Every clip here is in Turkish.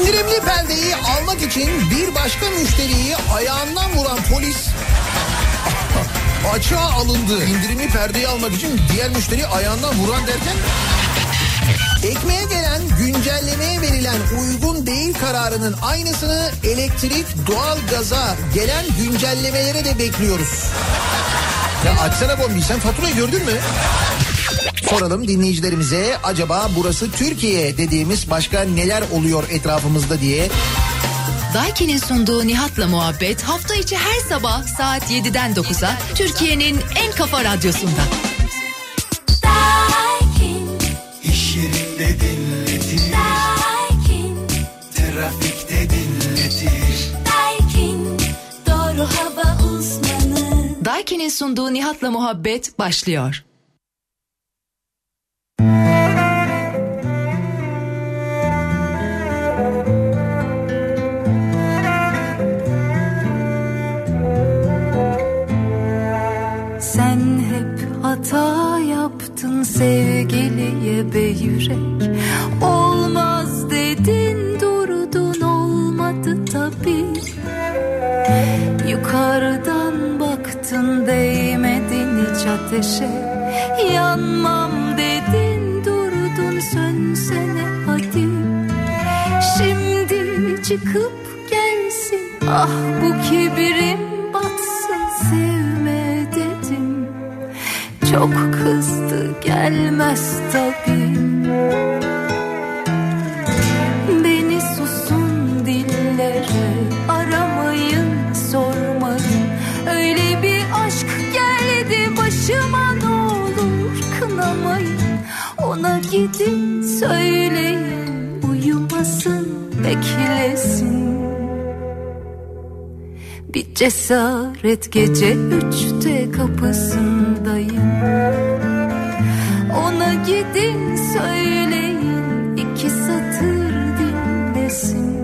İndirimli perdeyi almak için bir başka müşteriyi ayağından vuran polis açığa alındı. İndirimli perdeyi almak için diğer müşteriyi ayağından vuran derken Ekmeğe gelen güncellemeye verilen uygun değil kararının aynısını elektrik, doğal gaza gelen güncellemelere de bekliyoruz. Ya açsana bombi sen faturayı gördün mü? Soralım dinleyicilerimize acaba burası Türkiye dediğimiz başka neler oluyor etrafımızda diye. Daiki'nin sunduğu Nihat'la muhabbet hafta içi her sabah saat 7'den 9'a Türkiye'nin en kafa radyosunda. İş yerinde dinletir. Trafikte dinletir. Doğru hava uzmanı. Daiki'nin sunduğu Nihat'la muhabbet başlıyor. Sevgiliye be yürek. Olmaz dedin durdun olmadı tabi Yukarıdan baktın değmedin hiç ateşe. Yanmam dedin durdun sönsene hadi. Şimdi çıkıp gelsin. Ah bu kibirim Çok kızdı gelmez tabi Beni susun dillere aramayın sormayın. Öyle bir aşk geldi başıma ne olur kınamayın. Ona gidin söyleyin uyumasın beklesin. Bir cesaret gece üçte kapısındayım gidin söyleyin iki satır dinlesin.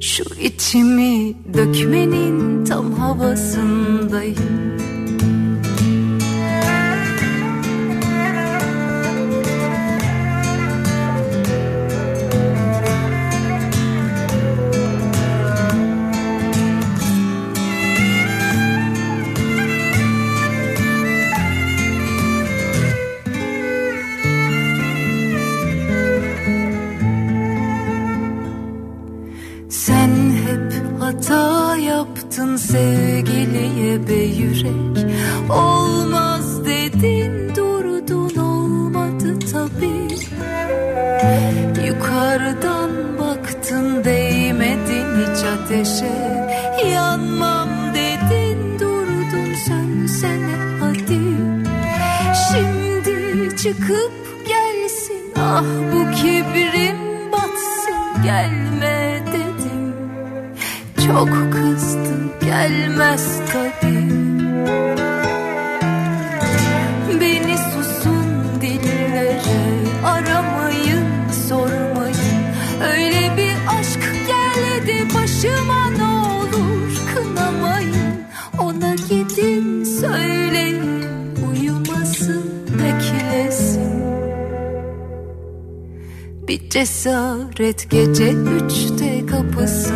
Şu içimi dökmenin tam havasındayım hata yaptın sevgiliye be yürek. Olmaz dedin durdun olmadı tabi Yukarıdan baktın değmedin hiç ateşe. Yanmam dedin durdun sönsene hadi. Şimdi çıkıp gelsin ah bu kibrim batsın dedim Çok kızdım gelmez tabi Beni susun dillere aramayın sormayın. Öyle bir aşk geldi başıma ne olur kınamayın. Ona gidin söyleyin uyumasın beklesin. Bir cesaret gece üçte kapısındayım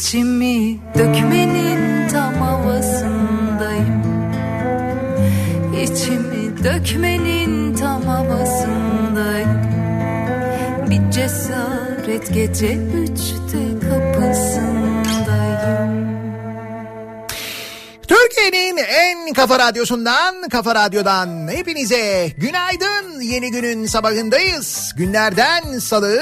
içimi dökmenin tam havasındayım İçimi dökmenin tam havasındayım Bir cesaret gece üçte kapısındayım Türkiye'nin en kafa radyosundan, kafa radyodan hepinize günaydın. Yeni günün sabahındayız. Günlerden salı.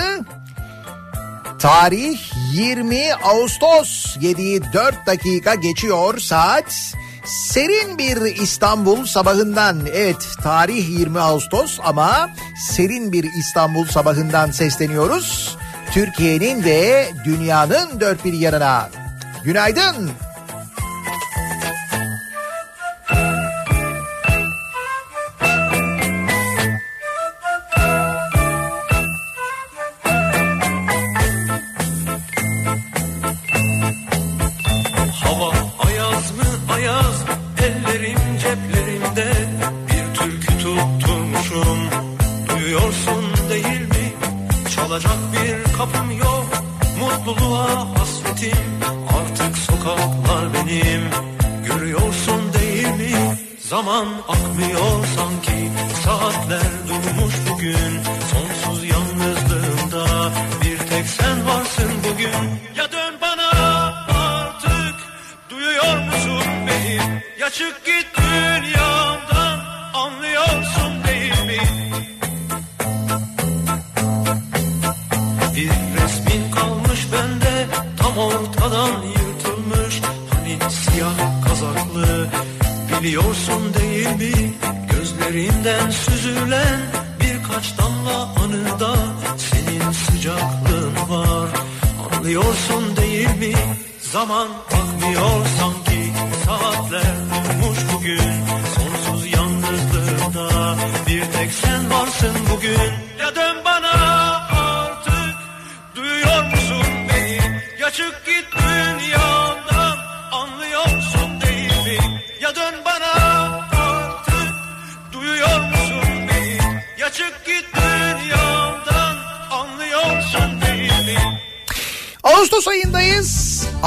Tarih 20 Ağustos 7'yi 4 dakika geçiyor saat. Serin bir İstanbul sabahından evet tarih 20 Ağustos ama serin bir İstanbul sabahından sesleniyoruz. Türkiye'nin ve dünyanın dört bir yanına. Günaydın. hasretim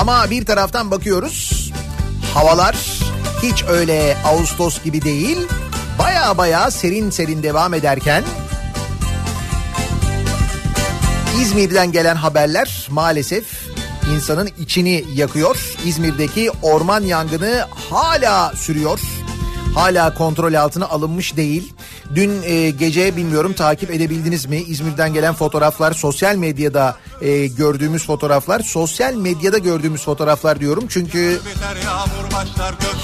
ama bir taraftan bakıyoruz. Havalar hiç öyle Ağustos gibi değil. Baya baya serin serin devam ederken İzmir'den gelen haberler maalesef insanın içini yakıyor. İzmir'deki orman yangını hala sürüyor. Hala kontrol altına alınmış değil. Dün e, gece bilmiyorum takip edebildiniz mi? İzmir'den gelen fotoğraflar sosyal medyada e, gördüğümüz fotoğraflar. Sosyal medyada gördüğümüz fotoğraflar diyorum. Çünkü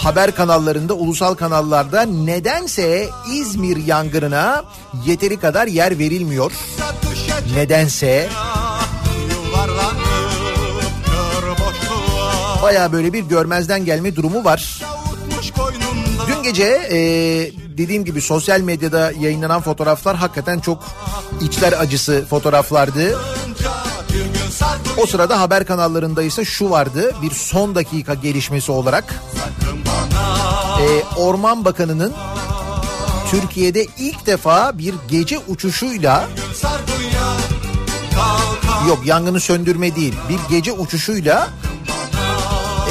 haber kanallarında, ulusal kanallarda nedense İzmir yangınına yeteri kadar yer verilmiyor. Nedense baya böyle bir görmezden gelme durumu var. Dün gece e, dediğim gibi sosyal medyada yayınlanan fotoğraflar hakikaten çok içler acısı fotoğraflardı. O sırada haber kanallarında ise şu vardı bir son dakika gelişmesi olarak. E, Orman Bakanı'nın Türkiye'de ilk defa bir gece uçuşuyla yok yangını söndürme değil bir gece uçuşuyla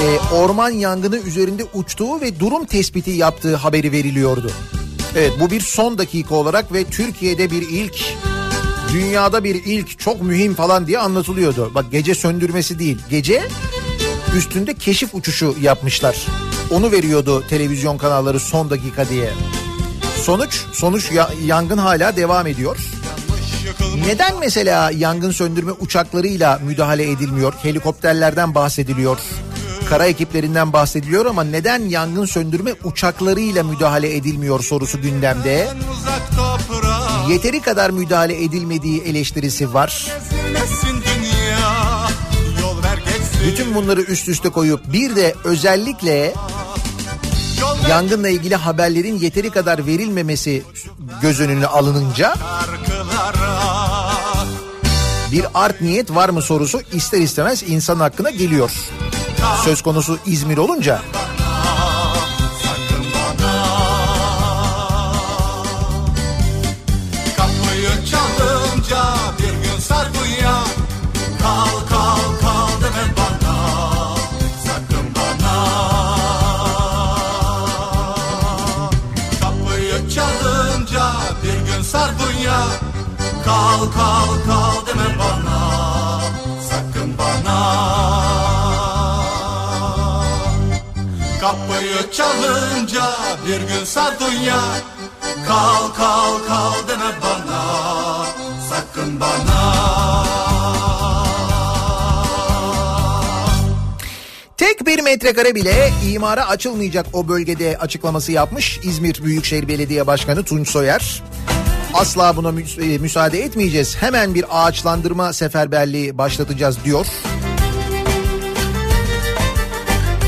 e, orman yangını üzerinde uçtuğu ve durum tespiti yaptığı haberi veriliyordu. Evet bu bir son dakika olarak ve Türkiye'de bir ilk, dünyada bir ilk çok mühim falan diye anlatılıyordu. Bak gece söndürmesi değil, gece üstünde keşif uçuşu yapmışlar. Onu veriyordu televizyon kanalları son dakika diye. Sonuç, sonuç ya, yangın hala devam ediyor. Neden mesela yangın söndürme uçaklarıyla müdahale edilmiyor? Helikopterlerden bahsediliyor kara ekiplerinden bahsediliyor ama neden yangın söndürme uçaklarıyla müdahale edilmiyor sorusu gündemde. Yeteri kadar müdahale edilmediği eleştirisi var. Bütün bunları üst üste koyup bir de özellikle yangınla ilgili haberlerin yeteri kadar verilmemesi göz önüne alınınca bir art niyet var mı sorusu ister istemez insan hakkına geliyor. Söz konusu İzmir olunca. Kapıyı çalınca bir Kapıyı çalınca bir gün sardunya Kal kal kal deme bana Sakın bana Tek bir metrekare bile imara açılmayacak o bölgede açıklaması yapmış İzmir Büyükşehir Belediye Başkanı Tunç Soyer. Asla buna e, müsaade etmeyeceğiz. Hemen bir ağaçlandırma seferberliği başlatacağız diyor.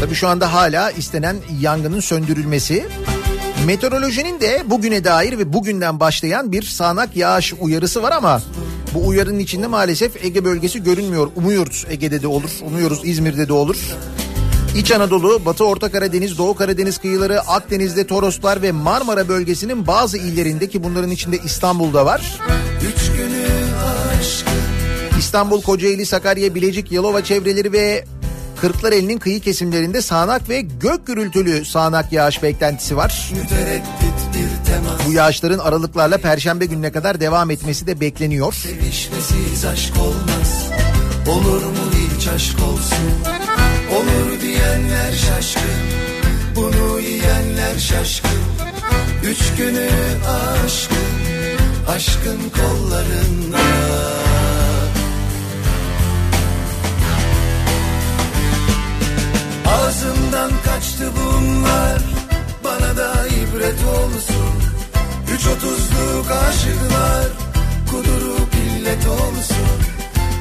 Tabii şu anda hala istenen yangının söndürülmesi. Meteorolojinin de bugüne dair ve bugünden başlayan bir sağanak yağış uyarısı var ama bu uyarının içinde maalesef Ege bölgesi görünmüyor. Umuyoruz Ege'de de olur, umuyoruz İzmir'de de olur. İç Anadolu, Batı Orta Karadeniz, Doğu Karadeniz kıyıları, Akdeniz'de Toroslar ve Marmara bölgesinin bazı illerinde ki bunların içinde İstanbul'da var. İstanbul, Kocaeli, Sakarya, Bilecik, Yalova çevreleri ve Kırklareli'nin kıyı kesimlerinde sağanak ve gök gürültülü sağanak yağış beklentisi var. Bu yağışların aralıklarla perşembe gününe kadar devam etmesi de bekleniyor. Sevişmesiz aşk olmaz. Olur mu hiç aşk olsun? Olur diyenler şaşkın. Bunu yiyenler şaşkın. Üç günü aşkın. Aşkın kollarında. Ağzımdan kaçtı bunlar. Bana da ibret olsun. Üç otuzluk aşıklar Kudurup illet olsun.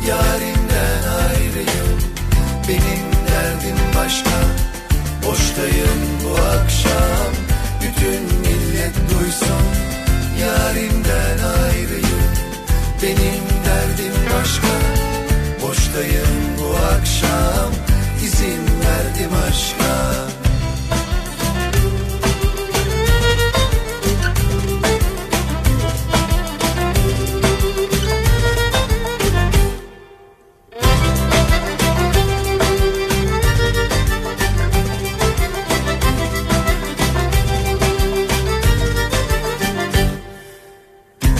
Yarimden ayrıyım. Benim derdim başka. Boştayım bu akşam. Bütün millet duysun. Yarimden ayrıyım. Benim derdim başka. Boştayım bu akşam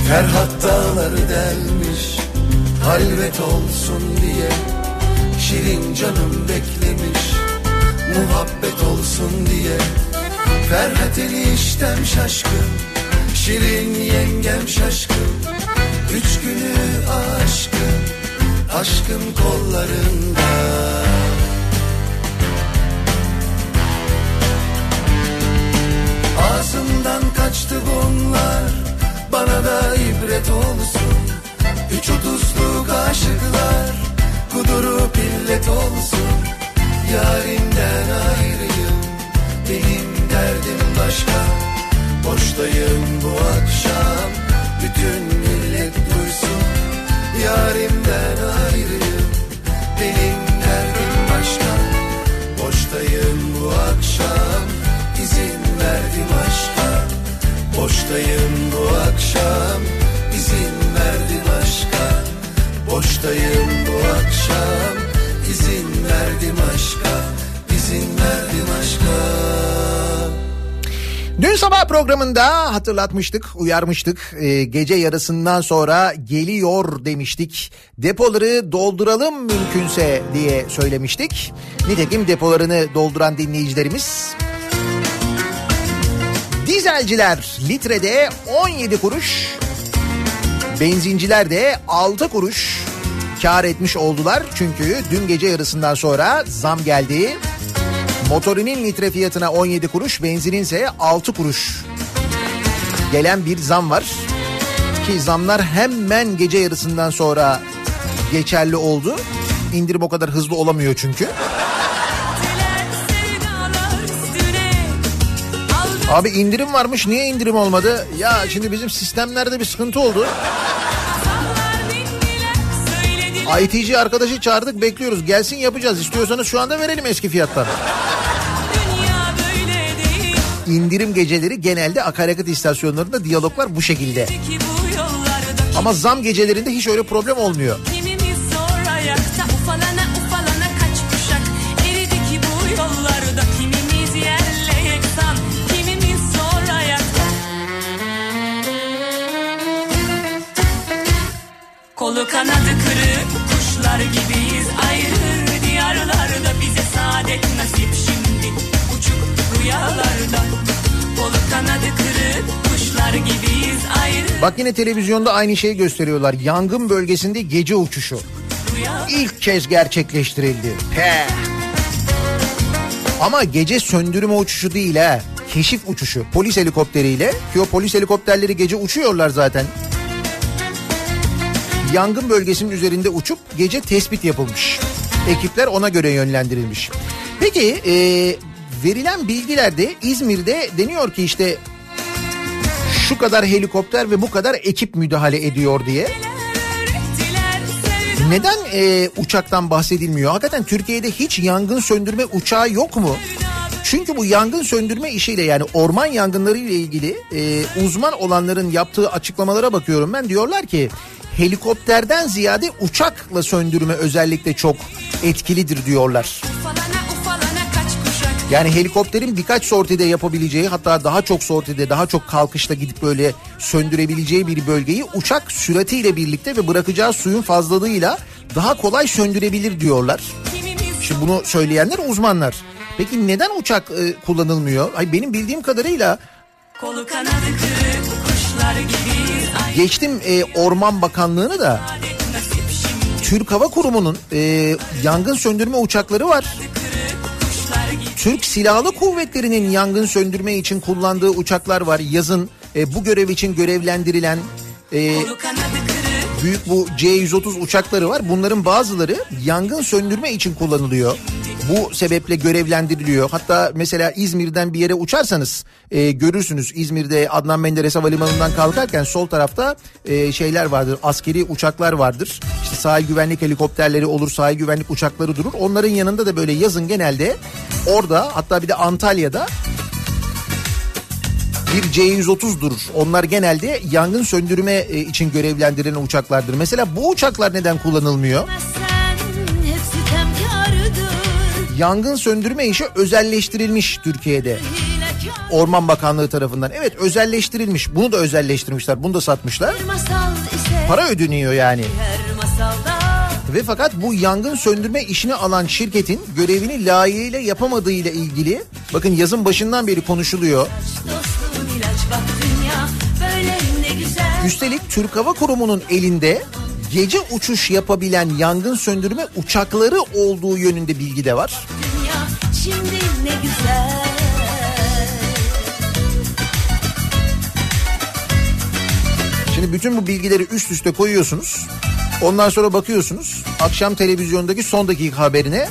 Ferhat dağları delmiş Halvet olsun diye Şirin canım beklemiş Muhabbet olsun diye Ferhat eniştem şaşkın Şirin yengem şaşkın Üç günü aşkın Aşkın kollarında da ibret olsun. Üç otuzluk aşıklar Kudurup illet olsun. Yarimden ayrıyım Benim derdim başka. Boştayım bu akşam Bütün millet duysun. Yarimden ayrıyım Benim derdim başka. Boştayım bu akşam izin verdim aşka. Boştayım bu akşam aşka Boştayım bu akşam izin verdim aşka izin verdim aşka Dün sabah programında hatırlatmıştık, uyarmıştık. Ee, gece yarısından sonra geliyor demiştik. Depoları dolduralım mümkünse diye söylemiştik. Nitekim depolarını dolduran dinleyicilerimiz Dizelciler litrede 17 kuruş, benzinciler de 6 kuruş kar etmiş oldular. Çünkü dün gece yarısından sonra zam geldi. Motorinin litre fiyatına 17 kuruş, benzinin ise 6 kuruş gelen bir zam var. Ki zamlar hemen gece yarısından sonra geçerli oldu. İndirim o kadar hızlı olamıyor çünkü. Abi indirim varmış niye indirim olmadı? Ya şimdi bizim sistemlerde bir sıkıntı oldu. ITC arkadaşı çağırdık bekliyoruz. Gelsin yapacağız. İstiyorsanız şu anda verelim eski fiyattan. İndirim geceleri genelde akaryakıt istasyonlarında diyaloglar bu şekilde. Ama zam gecelerinde hiç öyle problem olmuyor. Kolu kanadı kırık kuşlar gibiyiz ayrı diyarlarda bize saadet nasip şimdi uçuk rüyalarda Kolu kanadı kırık kuşlar gibiyiz ayrı Bak yine televizyonda aynı şeyi gösteriyorlar. Yangın bölgesinde gece uçuşu. İlk kez gerçekleştirildi. He. Ama gece söndürme uçuşu değil ha. Keşif uçuşu. Polis helikopteriyle. Ki o polis helikopterleri gece uçuyorlar zaten. Yangın bölgesinin üzerinde uçup gece tespit yapılmış. Ekipler ona göre yönlendirilmiş. Peki e, verilen bilgilerde İzmir'de deniyor ki işte şu kadar helikopter ve bu kadar ekip müdahale ediyor diye. Neden e, uçaktan bahsedilmiyor? Hakikaten Türkiye'de hiç yangın söndürme uçağı yok mu? Çünkü bu yangın söndürme işiyle yani orman yangınları ile ilgili e, uzman olanların yaptığı açıklamalara bakıyorum ben. Diyorlar ki helikopterden ziyade uçakla söndürme özellikle çok etkilidir diyorlar. Yani helikopterin birkaç sortide yapabileceği hatta daha çok sortide daha çok kalkışta gidip böyle söndürebileceği bir bölgeyi uçak süratiyle birlikte ve bırakacağı suyun fazlalığıyla daha kolay söndürebilir diyorlar. Şimdi bunu söyleyenler uzmanlar. Peki neden uçak e, kullanılmıyor? Ay benim bildiğim kadarıyla kolu kanadı kırık kuşlar gibiyiz geçtim e, Orman Bakanlığı'nı da Türk Hava Kurumu'nun e, yangın söndürme uçakları var. Türk Silahlı Kuvvetleri'nin yangın söndürme için kullandığı uçaklar var. Yazın e, bu görev için görevlendirilen e, büyük bu C-130 uçakları var. Bunların bazıları yangın söndürme için kullanılıyor. Bu sebeple görevlendiriliyor. Hatta mesela İzmir'den bir yere uçarsanız e, görürsünüz İzmir'de Adnan Menderes Havalimanı'ndan kalkarken sol tarafta e, şeyler vardır. Askeri uçaklar vardır. İşte sahil güvenlik helikopterleri olur, sahil güvenlik uçakları durur. Onların yanında da böyle yazın genelde orada hatta bir de Antalya'da bir C-130 durur. Onlar genelde yangın söndürme e, için görevlendirilen uçaklardır. Mesela bu uçaklar neden kullanılmıyor? Yangın söndürme işi özelleştirilmiş Türkiye'de. Orman Bakanlığı tarafından. Evet özelleştirilmiş. Bunu da özelleştirmişler. Bunu da satmışlar. Para ödeniyor yani. Ve fakat bu yangın söndürme işini alan şirketin görevini layığıyla yapamadığıyla ilgili bakın yazın başından beri konuşuluyor. Dostluğun ilaç bak dünya böyle ne güzel Üstelik Türk Hava Kurumu'nun elinde gece uçuş yapabilen yangın söndürme uçakları olduğu yönünde bilgi de var. dünya şimdi ne güzel Şimdi bütün bu bilgileri üst üste koyuyorsunuz. Ondan sonra bakıyorsunuz akşam televizyondaki son dakika haberine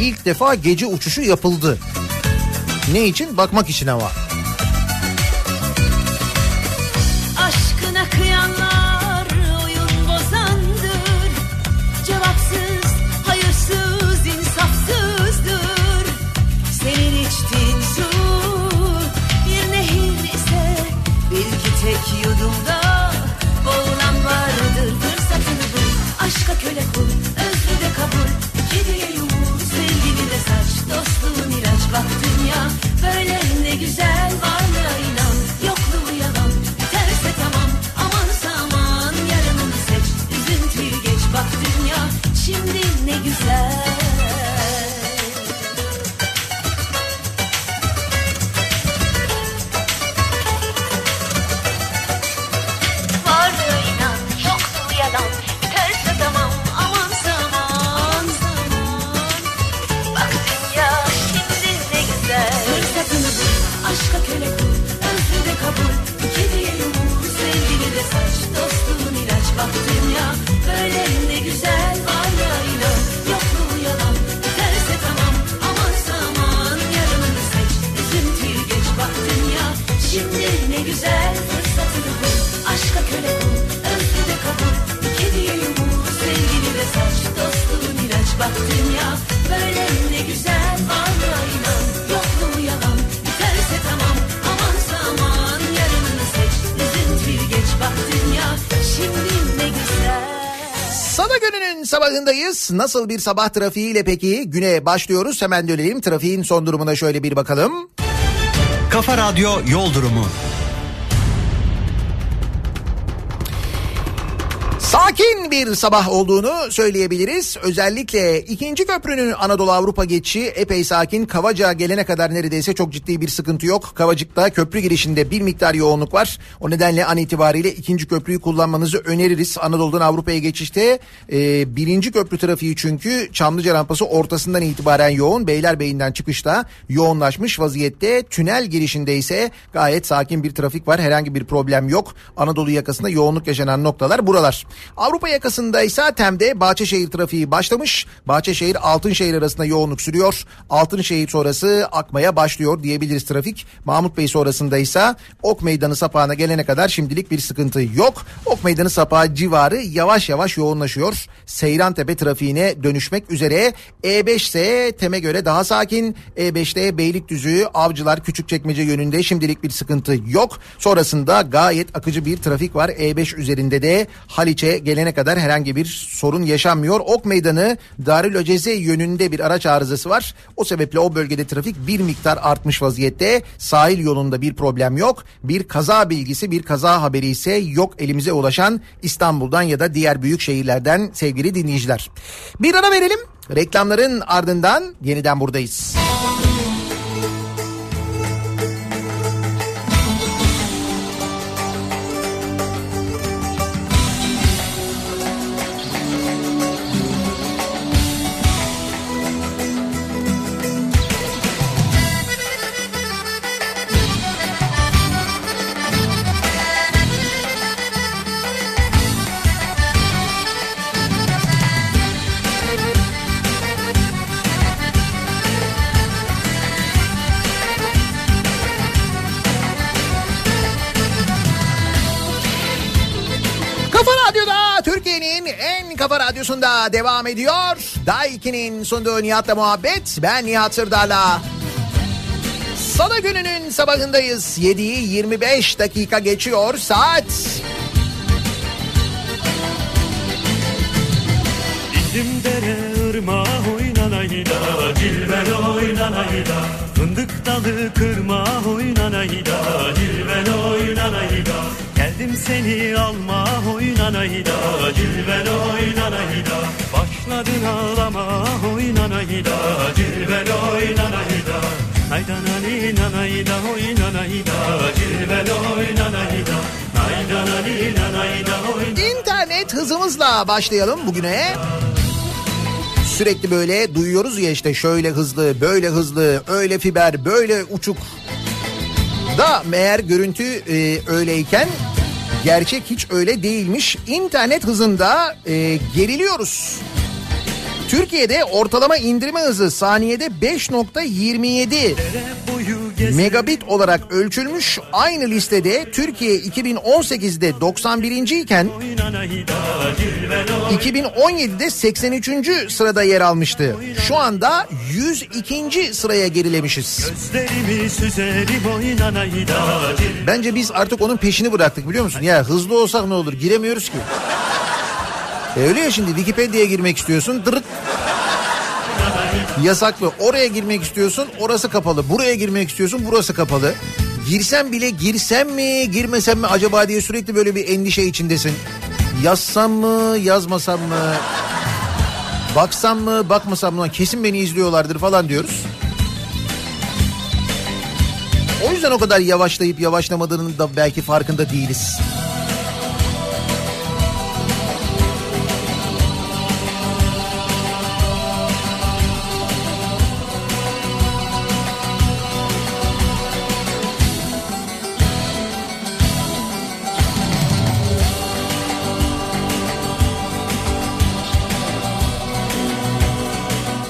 ilk defa gece uçuşu yapıldı. Ne için? Bakmak için ama. Dostluğun ilaç sabahındayız. Nasıl bir sabah trafiğiyle peki güne başlıyoruz. Hemen dönelim. Trafiğin son durumuna şöyle bir bakalım. Kafa Radyo Yol Durumu. Bir sabah olduğunu söyleyebiliriz. Özellikle ikinci köprünün Anadolu Avrupa geçişi epey sakin. Kavacık'a gelene kadar neredeyse çok ciddi bir sıkıntı yok. Kavacık'ta köprü girişinde bir miktar yoğunluk var. O nedenle an itibariyle ikinci köprüyü kullanmanızı öneririz. Anadolu'dan Avrupa'ya geçişte e, birinci köprü trafiği çünkü Çamlıca rampası ortasından itibaren yoğun. Beylerbeyi'nden çıkışta yoğunlaşmış vaziyette. Tünel girişinde ise gayet sakin bir trafik var. Herhangi bir problem yok. Anadolu yakasında yoğunluk yaşanan noktalar buralar. Avrupa yakasında ise Tem'de Bahçeşehir trafiği başlamış. Bahçeşehir Altınşehir arasında yoğunluk sürüyor. Altınşehir sonrası akmaya başlıyor diyebiliriz trafik. Mahmut Bey sonrasında ise Ok Meydanı sapağına gelene kadar şimdilik bir sıkıntı yok. Ok Meydanı sapağı civarı yavaş yavaş yoğunlaşıyor. Seyrantepe trafiğine dönüşmek üzere. E5 ise Tem'e göre daha sakin. E5'te Beylikdüzü, Avcılar, Küçükçekmece yönünde şimdilik bir sıkıntı yok. Sonrasında gayet akıcı bir trafik var. E5 üzerinde de Haliç'e gelene gelene kadar herhangi bir sorun yaşanmıyor. Ok Meydanı Darül Öceze yönünde bir araç arızası var. O sebeple o bölgede trafik bir miktar artmış vaziyette. Sahil yolunda bir problem yok. Bir kaza bilgisi, bir kaza haberi ise yok elimize ulaşan İstanbul'dan ya da diğer büyük şehirlerden sevgili dinleyiciler. Bir ara verelim. Reklamların ardından yeniden buradayız. Kafa Radyo'da Türkiye'nin en kafa radyosunda devam ediyor. Daiki'nin sunduğu Nihat'la muhabbet. Ben Nihat Sırdar'la. Salı gününün sabahındayız. 7'yi 25 dakika geçiyor saat. Dildim dere ırmağa oynanayda Dilber oynanayda Fındık dalı kırma oynanayda Dilber oynanayda Geldim seni alma oynanayda. Dilber oynanayda. Başladın ağlama oynanayda. Dilber oynanayda. Nayda nani nanayda oynanayda. Dilber oynanayda. Nayda nani nanayda oynanayda. İnternet hızımızla başlayalım bugüne. Sürekli böyle duyuyoruz ya işte şöyle hızlı, böyle hızlı, öyle fiber, böyle uçuk. Da meğer görüntü e, öyleyken gerçek hiç öyle değilmiş. İnternet hızında e, geriliyoruz. Türkiye'de ortalama indirme hızı saniyede 5.27 megabit olarak ölçülmüş. Aynı listede Türkiye 2018'de 91. iken 2017'de 83. sırada yer almıştı. Şu anda 102. sıraya gerilemişiz. Bence biz artık onun peşini bıraktık biliyor musun? Ya hızlı olsak ne olur giremiyoruz ki. E öyle ya şimdi Wikipedia'ya girmek istiyorsun dırıt. Yasaklı. Oraya girmek istiyorsun orası kapalı. Buraya girmek istiyorsun burası kapalı. Girsem bile girsem mi girmesem mi acaba diye sürekli böyle bir endişe içindesin. Yazsam mı yazmasam mı? Baksam mı bakmasam mı? Kesin beni izliyorlardır falan diyoruz. O yüzden o kadar yavaşlayıp yavaşlamadığının da belki farkında değiliz.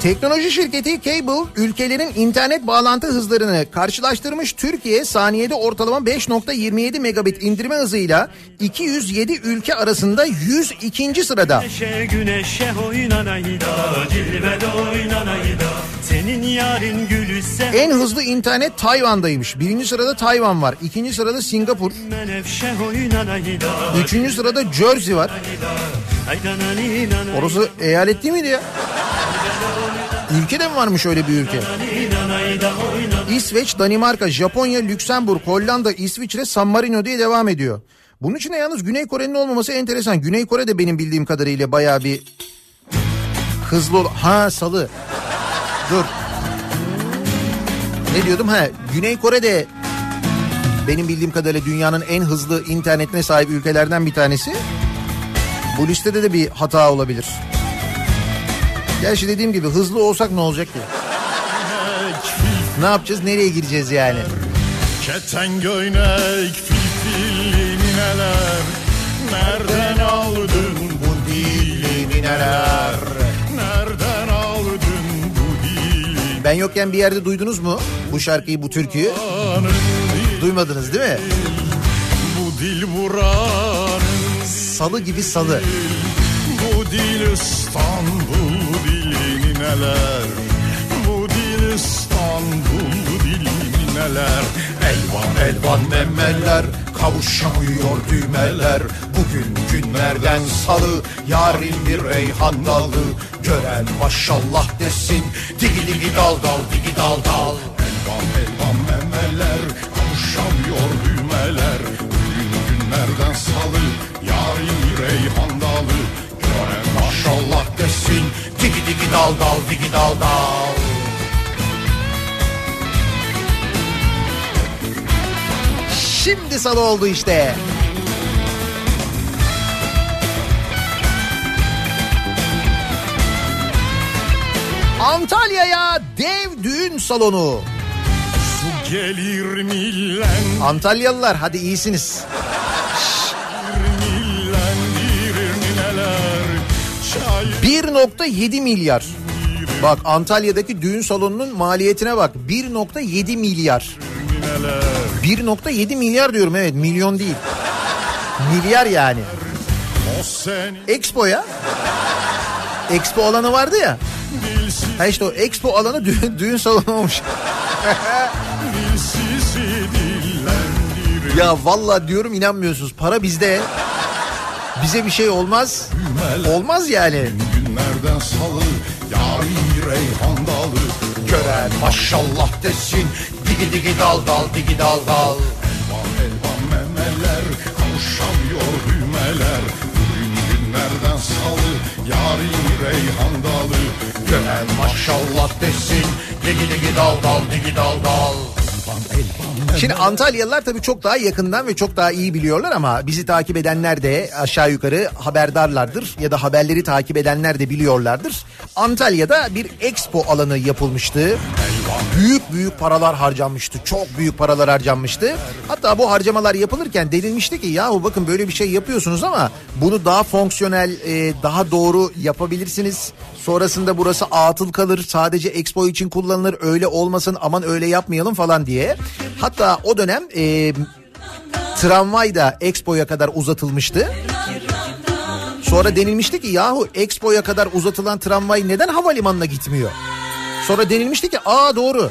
Teknoloji şirketi Cable ülkelerin internet bağlantı hızlarını karşılaştırmış. Türkiye saniyede ortalama 5.27 megabit indirme hızıyla 207 ülke arasında 102. sırada. Güneşe güneşe oynanayda Dilber oynanayda Senin yarın gülüse En hızlı internet Tayvan'daymış. Birinci sırada Tayvan var. İkinci sırada Singapur. oynanayda Üçüncü sırada Jersey var. Orası eyalet değil miydi ya? Ülkede mi varmış öyle bir ülke? İsveç, Danimarka, Japonya, Lüksemburg, Hollanda, İsviçre, San Marino diye devam ediyor. Bunun için yalnız Güney Kore'nin olmaması enteresan. Güney Kore de benim bildiğim kadarıyla bayağı bir hızlı ol- Ha salı. Dur. Ne diyordum? Ha Güney Kore de benim bildiğim kadarıyla dünyanın en hızlı internetine sahip ülkelerden bir tanesi. Bu listede de bir hata olabilir. Gerçi dediğim gibi hızlı olsak ne olacak ki? Ne yapacağız? Nereye gireceğiz yani? Keten göynek filfilli nineler Nereden aldın bu dili neler Nereden aldın bu dili Ben yokken bir yerde duydunuz mu bu şarkıyı, bu türküyü? Duymadınız değil mi? Bu dil buranın Salı gibi salı. Bu dil İstanbul neler? Bu dil İstanbul dili neler? Elvan elvan memeller Kavuşamıyor düğmeler. Bu Bugün günlerden salı yarın bir reyhan dalı. Gören maşallah desin digi digi dal dal digi dal dal. Elvan elvan memeler Kavuşamıyor düğmeler. Bugün günlerden salı Yarın reyhan dalı. Gören maşallah desin Digi digi dal dal digi dal dal Şimdi salı oldu işte. Antalya'ya dev düğün salonu. Antalyalılar hadi iyisiniz. 1.7 milyar. Bak Antalya'daki düğün salonunun maliyetine bak. 1.7 milyar. nineler 1.7 milyar diyorum evet milyon değil. Milyar yani. Expo'ya. Expo alanı vardı ya. Ha işte o Expo alanı düğün, düğün salonu olmuş. Ya vallahi diyorum inanmıyorsunuz. Para bizde. Bize bir şey olmaz. Olmaz yani. Günlerden salı Yarın reyhan dalı Gören maşallah desin. Digi digi dal dal digi dal dal. Elvan elvan memeler Kavuşamıyor düğmeler Bugün günlerden salı Yarın reyhan dalı Gören maşallah desin. Digi digi dal dal digi dal dal. Şimdi Antalyalılar tabii çok daha yakından ve çok daha iyi biliyorlar ama bizi takip edenler de aşağı yukarı haberdarlardır ya da haberleri takip edenler de biliyorlardır. Antalya'da bir expo alanı yapılmıştı. Büyük büyük paralar harcanmıştı. Çok büyük paralar harcanmıştı. Hatta bu harcamalar yapılırken denilmişti ki yahu bakın böyle bir şey yapıyorsunuz ama bunu daha fonksiyonel, e, daha doğru yapabilirsiniz. Sonrasında burası atıl kalır. Sadece expo için kullanılır. Öyle olmasın aman öyle yapmayalım falan diye. Hatta o dönem e, tramvay da expo'ya kadar uzatılmıştı. Sonra denilmişti ki yahu expo'ya kadar uzatılan tramvay neden havalimanına gitmiyor? Sonra denilmişti ki aa doğru.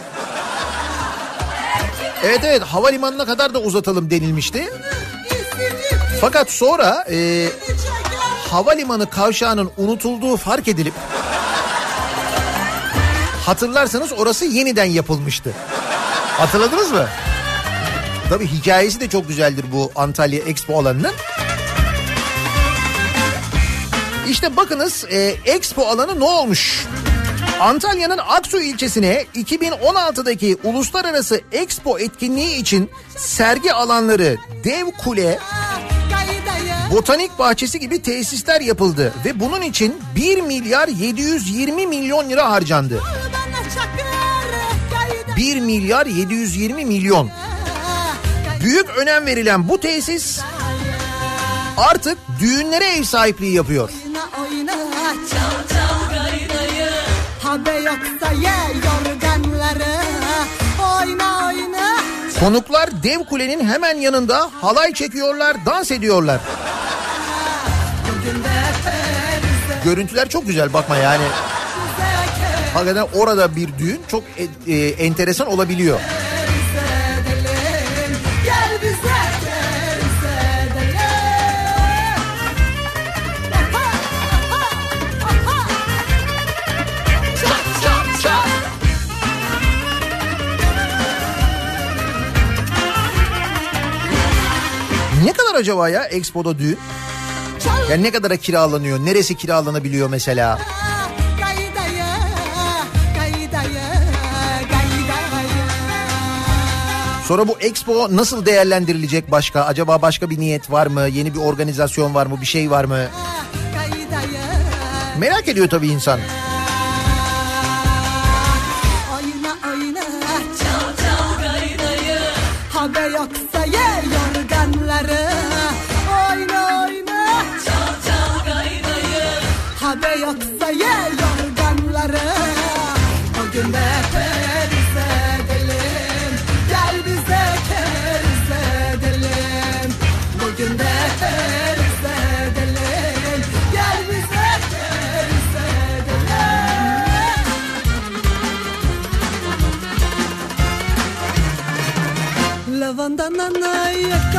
Evet evet havalimanına kadar da uzatalım denilmişti. Fakat sonra e, havalimanı kavşağının unutulduğu fark edilip hatırlarsanız orası yeniden yapılmıştı. Hatırladınız mı? Tabii hikayesi de çok güzeldir bu Antalya Expo alanının. İşte bakınız e, Expo alanı ne olmuş? Antalya'nın Aksu ilçesine 2016'daki uluslararası Expo etkinliği için sergi alanları, dev kule, botanik bahçesi gibi tesisler yapıldı ve bunun için 1 milyar 720 milyon lira harcandı. 1 milyar 720 milyon. Büyük önem verilen bu tesis artık düğünlere ev sahipliği yapıyor. oyna çal çal gaydayı Habe yoksa ye yorganları Oyna oyna Konuklar dev kulenin hemen yanında halay çekiyorlar, dans ediyorlar. Görüntüler çok güzel bakma yani. Hakikaten orada bir düğün çok e- e, enteresan olabiliyor. Ne kadar acaba ya Expo'da düğün? Yani ne kadara kiralanıyor? Neresi kiralanabiliyor mesela? Sonra bu Expo nasıl değerlendirilecek başka? Acaba başka bir niyet var mı? Yeni bir organizasyon var mı? Bir şey var mı? gaydayı Merak ediyor tabii insan. bandana, na,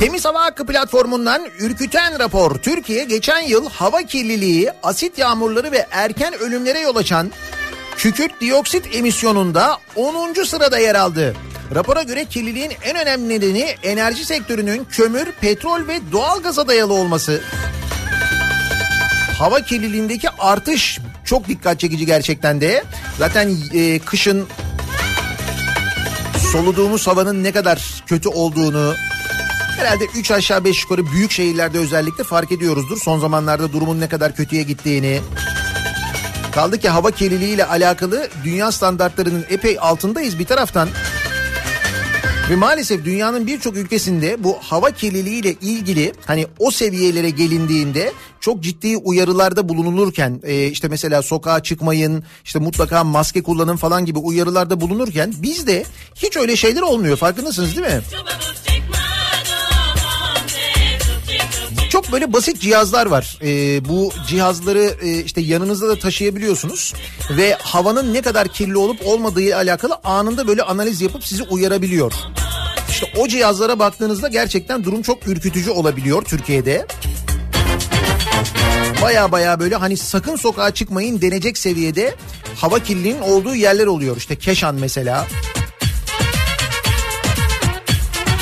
Temiz Hava Hakkı platformundan ürküten rapor. Türkiye geçen yıl hava kirliliği, asit yağmurları ve erken ölümlere yol açan kükürt dioksit emisyonunda 10. sırada yer aldı. Rapora göre kirliliğin en önemli nedeni enerji sektörünün kömür, petrol ve doğalgaza dayalı olması. Hava kirliliğindeki artış çok dikkat çekici gerçekten de. Zaten e, kışın soluduğumuz havanın ne kadar kötü olduğunu herhalde 3 aşağı 5 yukarı büyük şehirlerde özellikle fark ediyoruzdur. Son zamanlarda durumun ne kadar kötüye gittiğini. Kaldı ki hava kirliliği ile alakalı dünya standartlarının epey altındayız bir taraftan. Ve maalesef dünyanın birçok ülkesinde bu hava kirliliği ile ilgili hani o seviyelere gelindiğinde çok ciddi uyarılarda bulunulurken e, işte mesela sokağa çıkmayın işte mutlaka maske kullanın falan gibi uyarılarda bulunurken bizde hiç öyle şeyler olmuyor farkındasınız değil mi? Böyle basit cihazlar var. Ee, bu cihazları e, işte yanınızda da taşıyabiliyorsunuz ve havanın ne kadar kirli olup olmadığı alakalı anında böyle analiz yapıp sizi uyarabiliyor. İşte o cihazlara baktığınızda gerçekten durum çok ürkütücü olabiliyor Türkiye'de. Baya baya böyle hani sakın sokağa çıkmayın denecek seviyede hava kirliliğinin olduğu yerler oluyor. İşte Keşan mesela.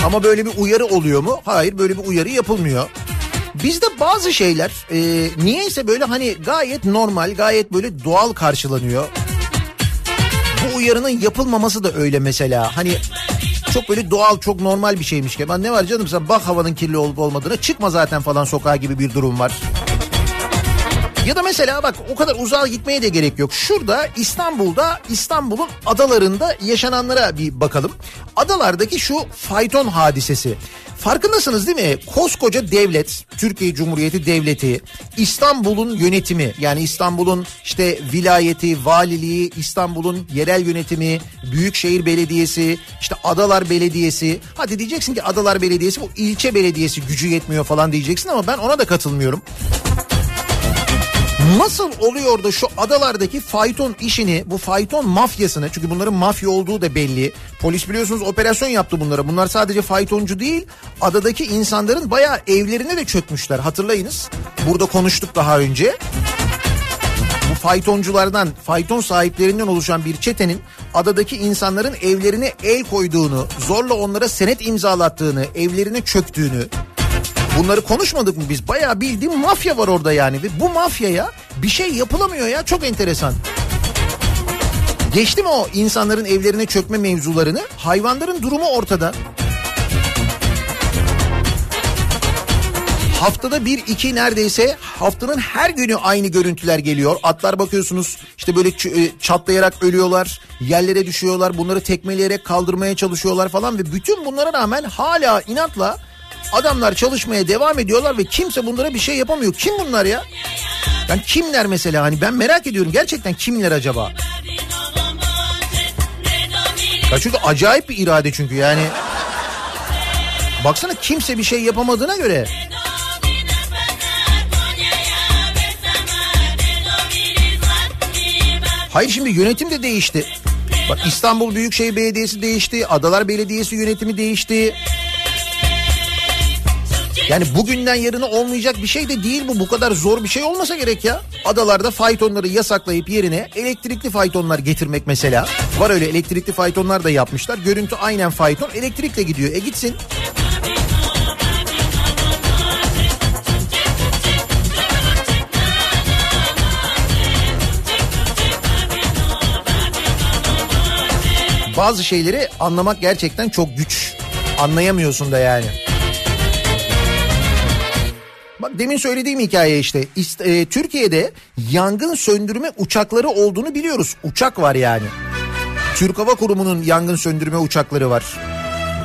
Ama böyle bir uyarı oluyor mu? Hayır böyle bir uyarı yapılmıyor. Bizde bazı şeyler e, niyeyse böyle hani gayet normal, gayet böyle doğal karşılanıyor. Bu uyarının yapılmaması da öyle mesela. Hani çok böyle doğal, çok normal bir şeymiş gibi. Ben ne var canım sen bak havanın kirli olup olmadığına çıkma zaten falan sokağa gibi bir durum var. Ya da mesela bak o kadar uzağa gitmeye de gerek yok. Şurada İstanbul'da İstanbul'un adalarında yaşananlara bir bakalım. Adalardaki şu fayton hadisesi. Farkındasınız değil mi? Koskoca devlet, Türkiye Cumhuriyeti Devleti, İstanbul'un yönetimi yani İstanbul'un işte vilayeti, valiliği, İstanbul'un yerel yönetimi, Büyükşehir Belediyesi, işte Adalar Belediyesi. Hadi diyeceksin ki Adalar Belediyesi bu ilçe belediyesi gücü yetmiyor falan diyeceksin ama ben ona da katılmıyorum. Nasıl oluyor da şu adalardaki fayton işini, bu fayton mafyasını çünkü bunların mafya olduğu da belli. Polis biliyorsunuz operasyon yaptı bunlara. Bunlar sadece faytoncu değil, adadaki insanların bayağı evlerine de çökmüşler. Hatırlayınız. Burada konuştuk daha önce. Bu faytonculardan, fayton sahiplerinden oluşan bir çetenin adadaki insanların evlerine el koyduğunu, zorla onlara senet imzalattığını, evlerine çöktüğünü, Bunları konuşmadık mı biz? Bayağı bildiğim mafya var orada yani. Ve bu mafyaya bir şey yapılamıyor ya. Çok enteresan. Geçtim o insanların evlerine çökme mevzularını. Hayvanların durumu ortada. Haftada bir iki neredeyse haftanın her günü aynı görüntüler geliyor. Atlar bakıyorsunuz işte böyle çatlayarak ölüyorlar, yerlere düşüyorlar, bunları tekmeleyerek kaldırmaya çalışıyorlar falan ve bütün bunlara rağmen hala inatla adamlar çalışmaya devam ediyorlar ve kimse bunlara bir şey yapamıyor. Kim bunlar ya? Yani kimler mesela hani ben merak ediyorum gerçekten kimler acaba? Ya çünkü acayip bir irade çünkü yani. Baksana kimse bir şey yapamadığına göre. Hayır şimdi yönetim de değişti. Bak İstanbul Büyükşehir Belediyesi değişti. Adalar Belediyesi yönetimi değişti. Yani bugünden yarına olmayacak bir şey de değil bu. Bu kadar zor bir şey olmasa gerek ya. Adalarda faytonları yasaklayıp yerine elektrikli faytonlar getirmek mesela. Var öyle elektrikli faytonlar da yapmışlar. Görüntü aynen fayton elektrikle gidiyor. E gitsin. Bazı şeyleri anlamak gerçekten çok güç. Anlayamıyorsun da yani. Bak demin söylediğim hikaye işte. E, Türkiye'de yangın söndürme uçakları olduğunu biliyoruz. Uçak var yani. Türk Hava Kurumu'nun yangın söndürme uçakları var.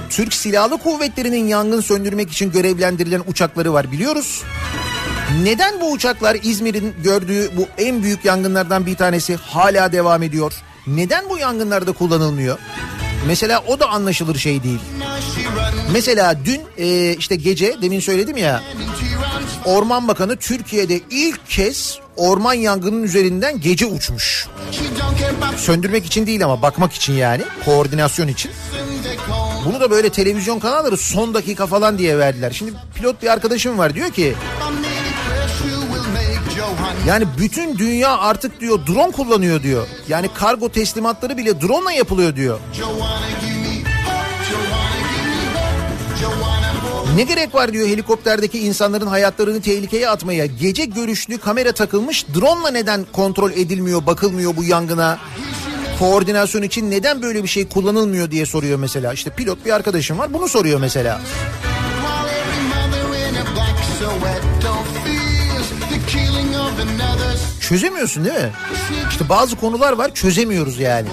Türk Silahlı Kuvvetleri'nin yangın söndürmek için görevlendirilen uçakları var biliyoruz. Neden bu uçaklar İzmir'in gördüğü bu en büyük yangınlardan bir tanesi hala devam ediyor? Neden bu yangınlarda kullanılmıyor? Mesela o da anlaşılır şey değil. Mesela dün e, işte gece demin söyledim ya Orman Bakanı Türkiye'de ilk kez orman yangının üzerinden gece uçmuş. Söndürmek için değil ama bakmak için yani koordinasyon için. Bunu da böyle televizyon kanalları son dakika falan diye verdiler. Şimdi pilot bir arkadaşım var diyor ki yani bütün dünya artık diyor drone kullanıyor diyor. Yani kargo teslimatları bile drone ile yapılıyor diyor. Ne gerek var diyor helikopterdeki insanların hayatlarını tehlikeye atmaya. Gece görüşlü kamera takılmış drone ile neden kontrol edilmiyor, bakılmıyor bu yangına? Koordinasyon için neden böyle bir şey kullanılmıyor diye soruyor mesela. İşte pilot bir arkadaşım var bunu soruyor mesela. Çözemiyorsun değil mi? İşte bazı konular var çözemiyoruz yani.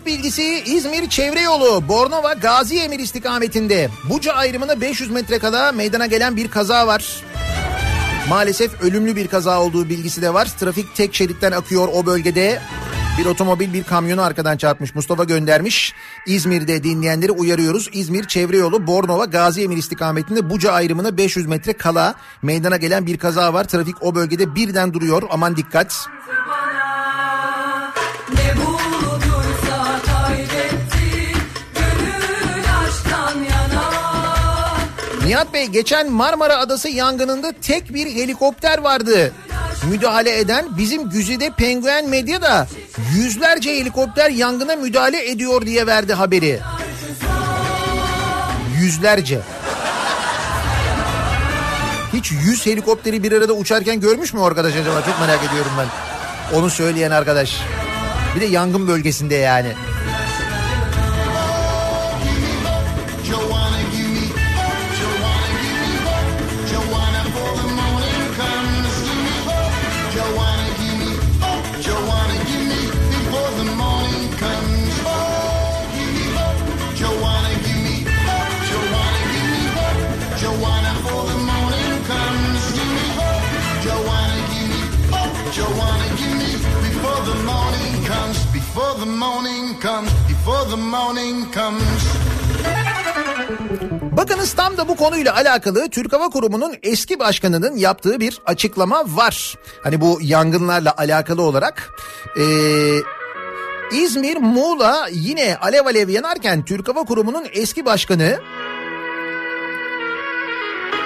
Trafik bilgisi İzmir çevre yolu Bornova Gazi Emir istikametinde. Buca ayrımına 500 metre kala meydana gelen bir kaza var. Maalesef ölümlü bir kaza olduğu bilgisi de var. Trafik tek şeritten akıyor o bölgede. Bir otomobil bir kamyonu arkadan çarpmış. Mustafa göndermiş. İzmir'de dinleyenleri uyarıyoruz. İzmir çevre yolu Bornova Gazi Emir istikametinde Buca ayrımına 500 metre kala meydana gelen bir kaza var. Trafik o bölgede birden duruyor. Aman dikkat. Ne Nihat Bey geçen Marmara Adası yangınında tek bir helikopter vardı. Müdahale eden bizim Güzide Penguen Medya da yüzlerce helikopter yangına müdahale ediyor diye verdi haberi. Yüzlerce. Hiç yüz helikopteri bir arada uçarken görmüş mü arkadaş acaba? Çok merak ediyorum ben. Onu söyleyen arkadaş. Bir de yangın bölgesinde yani. The morning comes. Before the morning comes. Bakınız tam da bu konuyla alakalı Türk Hava Kurumu'nun eski başkanının yaptığı bir açıklama var. Hani bu yangınlarla alakalı olarak. Ee, İzmir, Muğla yine alev alev yanarken Türk Hava Kurumu'nun eski başkanı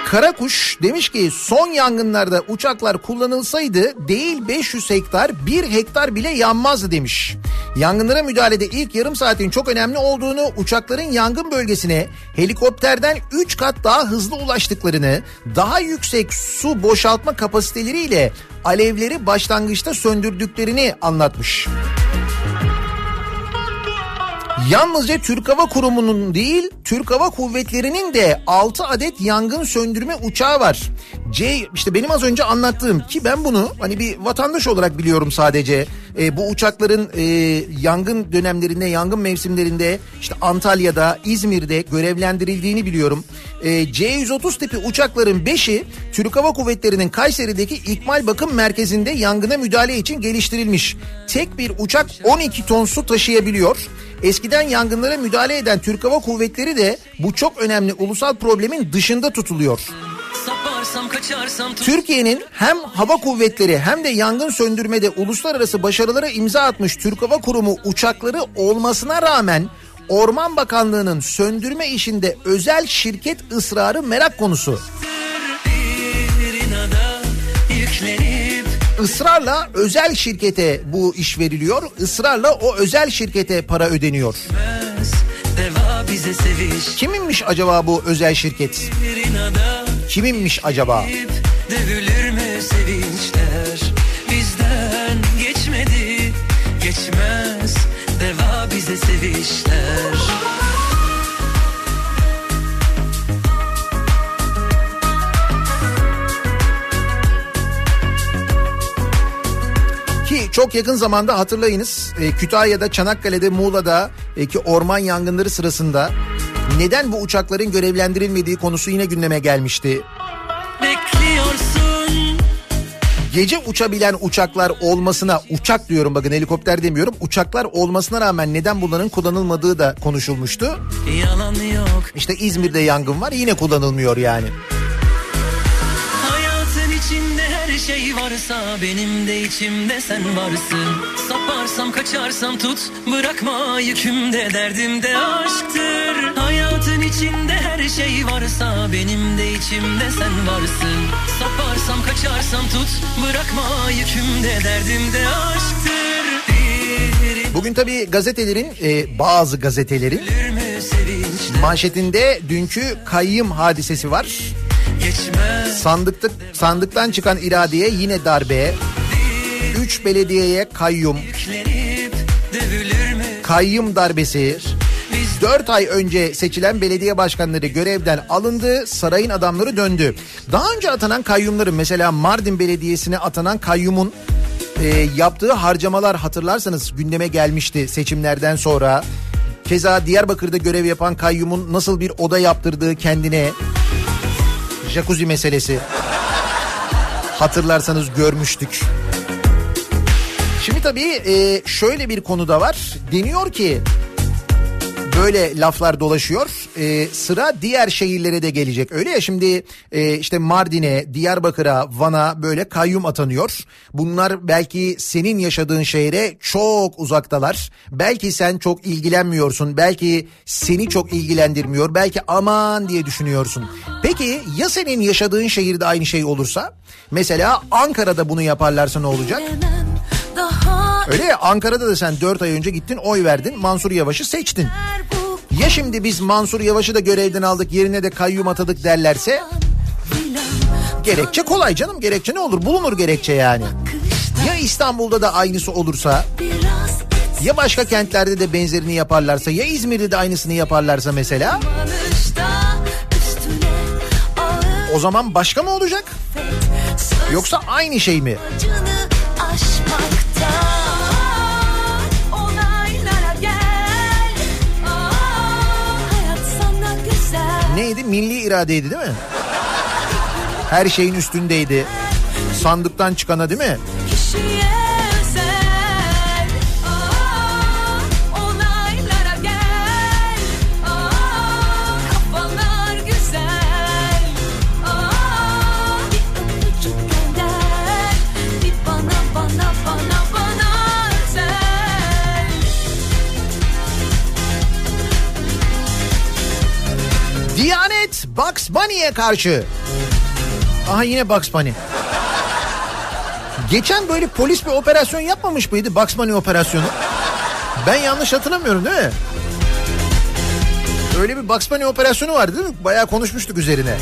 Karakuş demiş ki son yangınlarda uçaklar kullanılsaydı değil 500 hektar 1 hektar bile yanmazdı demiş. Yangınlara müdahalede ilk yarım saatin çok önemli olduğunu uçakların yangın bölgesine helikopterden 3 kat daha hızlı ulaştıklarını daha yüksek su boşaltma kapasiteleriyle alevleri başlangıçta söndürdüklerini anlatmış. Yalnızca Türk Hava Kurumu'nun değil, Türk Hava Kuvvetleri'nin de 6 adet yangın söndürme uçağı var. C işte benim az önce anlattığım ki ben bunu hani bir vatandaş olarak biliyorum sadece. E, bu uçakların e, yangın dönemlerinde, yangın mevsimlerinde işte Antalya'da, İzmir'de görevlendirildiğini biliyorum. E, C-130 tipi uçakların 5'i Türk Hava Kuvvetleri'nin Kayseri'deki İkmal Bakım Merkezi'nde yangına müdahale için geliştirilmiş. Tek bir uçak 12 ton su taşıyabiliyor. Eskiden yangınlara müdahale eden Türk Hava Kuvvetleri de bu çok önemli ulusal problemin dışında tutuluyor. Türkiye'nin hem hava kuvvetleri hem de yangın söndürmede uluslararası başarılara imza atmış Türk Hava Kurumu uçakları olmasına rağmen Orman Bakanlığı'nın söndürme işinde özel şirket ısrarı merak konusu. Bir Israrla özel şirkete bu iş veriliyor. Israrla o özel şirkete para ödeniyor. Kiminmiş acaba bu özel şirket? Kiminmiş acaba? Dövülür mü sevinçler Bizden geçmedi Geçmez Deva bize sevişler çok yakın zamanda hatırlayınız e, Kütahya'da, Çanakkale'de, Muğla'da e, ki orman yangınları sırasında neden bu uçakların görevlendirilmediği konusu yine gündeme gelmişti. Gece uçabilen uçaklar olmasına uçak diyorum bakın helikopter demiyorum uçaklar olmasına rağmen neden bunların kullanılmadığı da konuşulmuştu. Yalan yok İşte İzmir'de yangın var yine kullanılmıyor yani. Hayatın şey varsa Benim de içimde sen varsın. Saparsam kaçarsam tut Bırakma yükümde. Derdimde aşktır. Hayatın içinde her şey varsa Benim de içimde sen varsın. Saparsam kaçarsam tut Bırakma yükümde. Derdimde aşktır. Bugün tabii gazetelerin e, bazı gazetelerin manşetinde dünkü kayyım hadisesi var. Sandıkta, sandıktan çıkan iradeye yine darbe. 3 belediyeye kayyum, kayyum darbesi. 4 ay önce seçilen belediye başkanları görevden alındı, sarayın adamları döndü. Daha önce atanan kayyumların mesela Mardin Belediyesi'ne atanan kayyumun e, yaptığı harcamalar hatırlarsanız gündeme gelmişti seçimlerden sonra. Keza Diyarbakır'da görev yapan kayyumun nasıl bir oda yaptırdığı kendine jacuzzi meselesi hatırlarsanız görmüştük. Şimdi tabii e, şöyle bir konu da var. Deniyor ki böyle laflar dolaşıyor. E, sıra diğer şehirlere de gelecek. Öyle ya şimdi e, işte Mardin'e, Diyarbakır'a, Van'a böyle kayyum atanıyor. Bunlar belki senin yaşadığın şehre çok uzaktalar. Belki sen çok ilgilenmiyorsun. Belki seni çok ilgilendirmiyor. Belki aman diye düşünüyorsun. Peki ya senin yaşadığın şehirde aynı şey olursa? Mesela Ankara'da bunu yaparlarsa ne olacak? Daha Öyle ya Ankara'da da sen 4 ay önce gittin oy verdin Mansur Yavaş'ı seçtin. Ya şimdi biz Mansur Yavaş'ı da görevden aldık yerine de kayyum atadık derlerse gerekçe kolay canım gerekçe ne olur bulunur gerekçe yani. Ya İstanbul'da da aynısı olursa ya başka kentlerde de benzerini yaparlarsa ya İzmir'de de aynısını yaparlarsa mesela o zaman başka mı olacak yoksa aynı şey mi? acını Neydi milli iradeydi değil mi? Her şeyin üstündeydi. Sandıktan çıkana değil mi? Bugs Bunny'e karşı. Aha yine Bugs Bunny. Geçen böyle polis bir operasyon yapmamış mıydı Bugs Bunny operasyonu? Ben yanlış hatırlamıyorum değil mi? Öyle bir Bugs Bunny operasyonu vardı değil mi? Bayağı konuşmuştuk üzerine.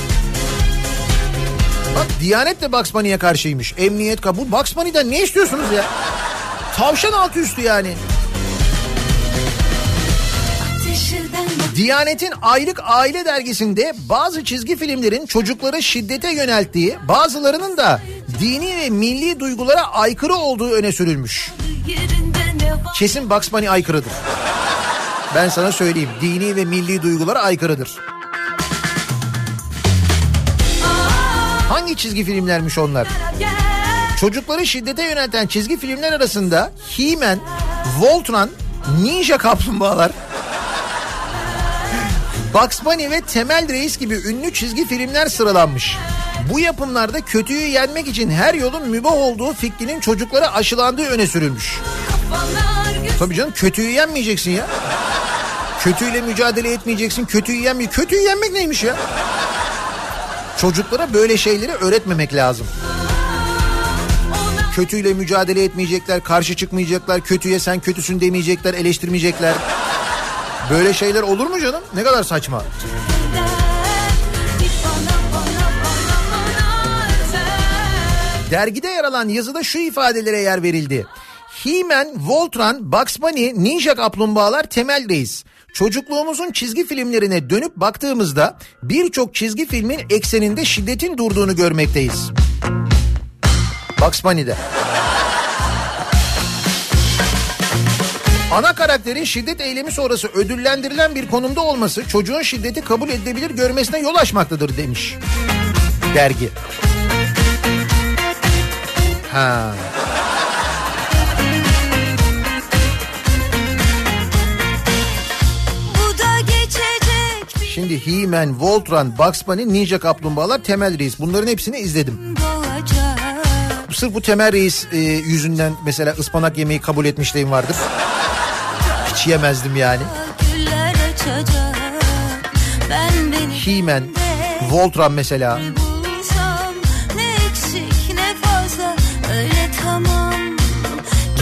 Bak Diyanet de Bugs Bunny'e karşıymış. Emniyet kabul. Bugs Bunny'den ne istiyorsunuz ya? Tavşan altı üstü yani. Diyanet'in aylık aile dergisinde bazı çizgi filmlerin çocukları şiddete yönelttiği, bazılarının da dini ve milli duygulara aykırı olduğu öne sürülmüş. Kesin Bugs Bunny aykırıdır. Ben sana söyleyeyim. Dini ve milli duygulara aykırıdır. Hangi çizgi filmlermiş onlar? Çocukları şiddete yönelten çizgi filmler arasında He-Man, Voltron, Ninja Kaplumbağalar, Bugs Bunny ve Temel Reis gibi ünlü çizgi filmler sıralanmış. Bu yapımlarda kötüyü yenmek için her yolun mübah olduğu fikrinin çocuklara aşılandığı öne sürülmüş. Tabii canım kötüyü yenmeyeceksin ya. Kötüyle mücadele etmeyeceksin. Kötüyü yenmiyor. Kötüyü yenmek neymiş ya? Çocuklara böyle şeyleri öğretmemek lazım. Kötüyle mücadele etmeyecekler, karşı çıkmayacaklar, kötüye sen kötüsün demeyecekler, eleştirmeyecekler. Böyle şeyler olur mu canım? Ne kadar saçma. Dergide yer alan yazıda şu ifadelere yer verildi. He-Man, Voltron, Bugs Bunny, Ninja Kaplumbağalar temel reis. Çocukluğumuzun çizgi filmlerine dönüp baktığımızda birçok çizgi filmin ekseninde şiddetin durduğunu görmekteyiz. Bugs Bunny'de. Ana karakterin şiddet eylemi sonrası ödüllendirilen bir konumda olması çocuğun şiddeti kabul edilebilir görmesine yol açmaktadır demiş dergi. Ha. Şimdi He-Man, Voltron, Bugs Bunny, Ninja Kaplumbağalar, Temel Reis. Bunların hepsini izledim. Sırf bu Temel Reis e, yüzünden mesela ıspanak yemeği kabul etmişliğim vardır. Hiç yemezdim yani. He-Man, Voltron mesela.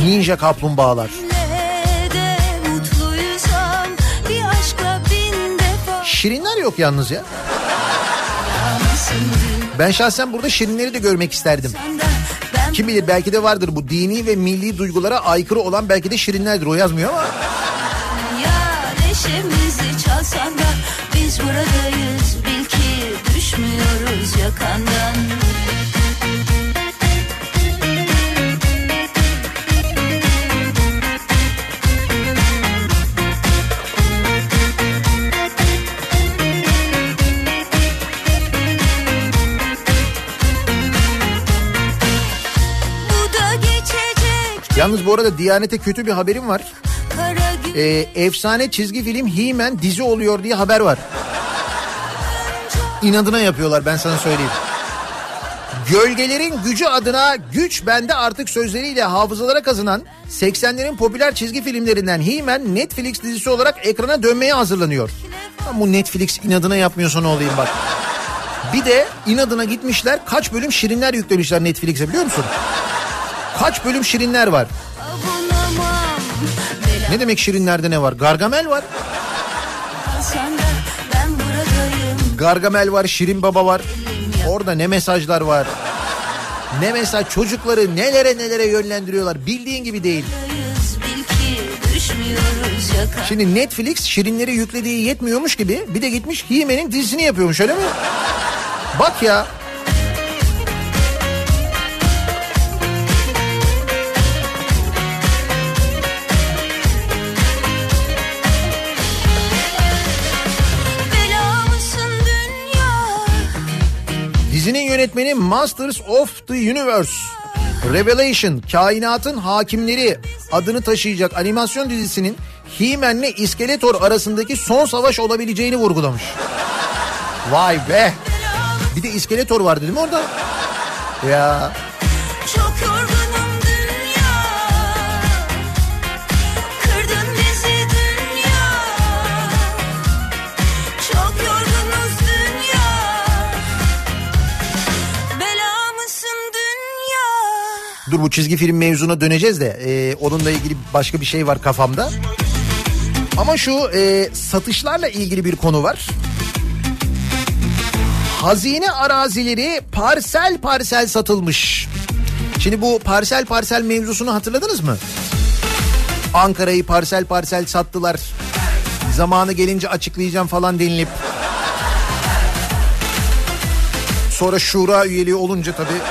Ninja Kaplumbağalar. Şirinler yok yalnız ya. Ben şahsen burada şirinleri de görmek isterdim. Kim bilir belki de vardır bu dini ve milli duygulara aykırı olan belki de şirinlerdir o yazmıyor ama. Buradayız. Bil ki Düşmüyoruz yakandan. Yalnız bu arada Diyanet'e kötü bir haberim var. Ee, efsane çizgi film He-Man dizi oluyor diye haber var. İnadına yapıyorlar ben sana söyleyeyim. Gölgelerin gücü adına güç bende artık sözleriyle hafızalara kazınan 80'lerin popüler çizgi filmlerinden He-Man Netflix dizisi olarak ekrana dönmeye hazırlanıyor. Ama bu Netflix inadına yapmıyorsa ne olayım bak. Bir de inadına gitmişler kaç bölüm şirinler yüklemişler Netflix'e biliyor musun? Kaç bölüm şirinler var. Ne demek şirinlerde ne var? Gargamel var. Gargamel var, Şirin Baba var. Orada ne mesajlar var. Ne mesaj çocukları nelere nelere yönlendiriyorlar. Bildiğin gibi değil. Şimdi Netflix Şirinleri yüklediği yetmiyormuş gibi bir de gitmiş He-Man'in dizisini yapıyormuş öyle mi? Bak ya. Yönetmeni Masters of the Universe. Revelation, kainatın hakimleri adını taşıyacak animasyon dizisinin He-Man'le İskeletor arasındaki son savaş olabileceğini vurgulamış. Vay be. Bir de İskeletor vardı değil mi orada? Ya dur bu çizgi film mevzuna döneceğiz de e, onunla ilgili başka bir şey var kafamda. Ama şu e, satışlarla ilgili bir konu var. Hazine arazileri parsel parsel satılmış. Şimdi bu parsel parsel mevzusunu hatırladınız mı? Ankara'yı parsel parsel sattılar. Zamanı gelince açıklayacağım falan denilip. Sonra şura üyeliği olunca tabii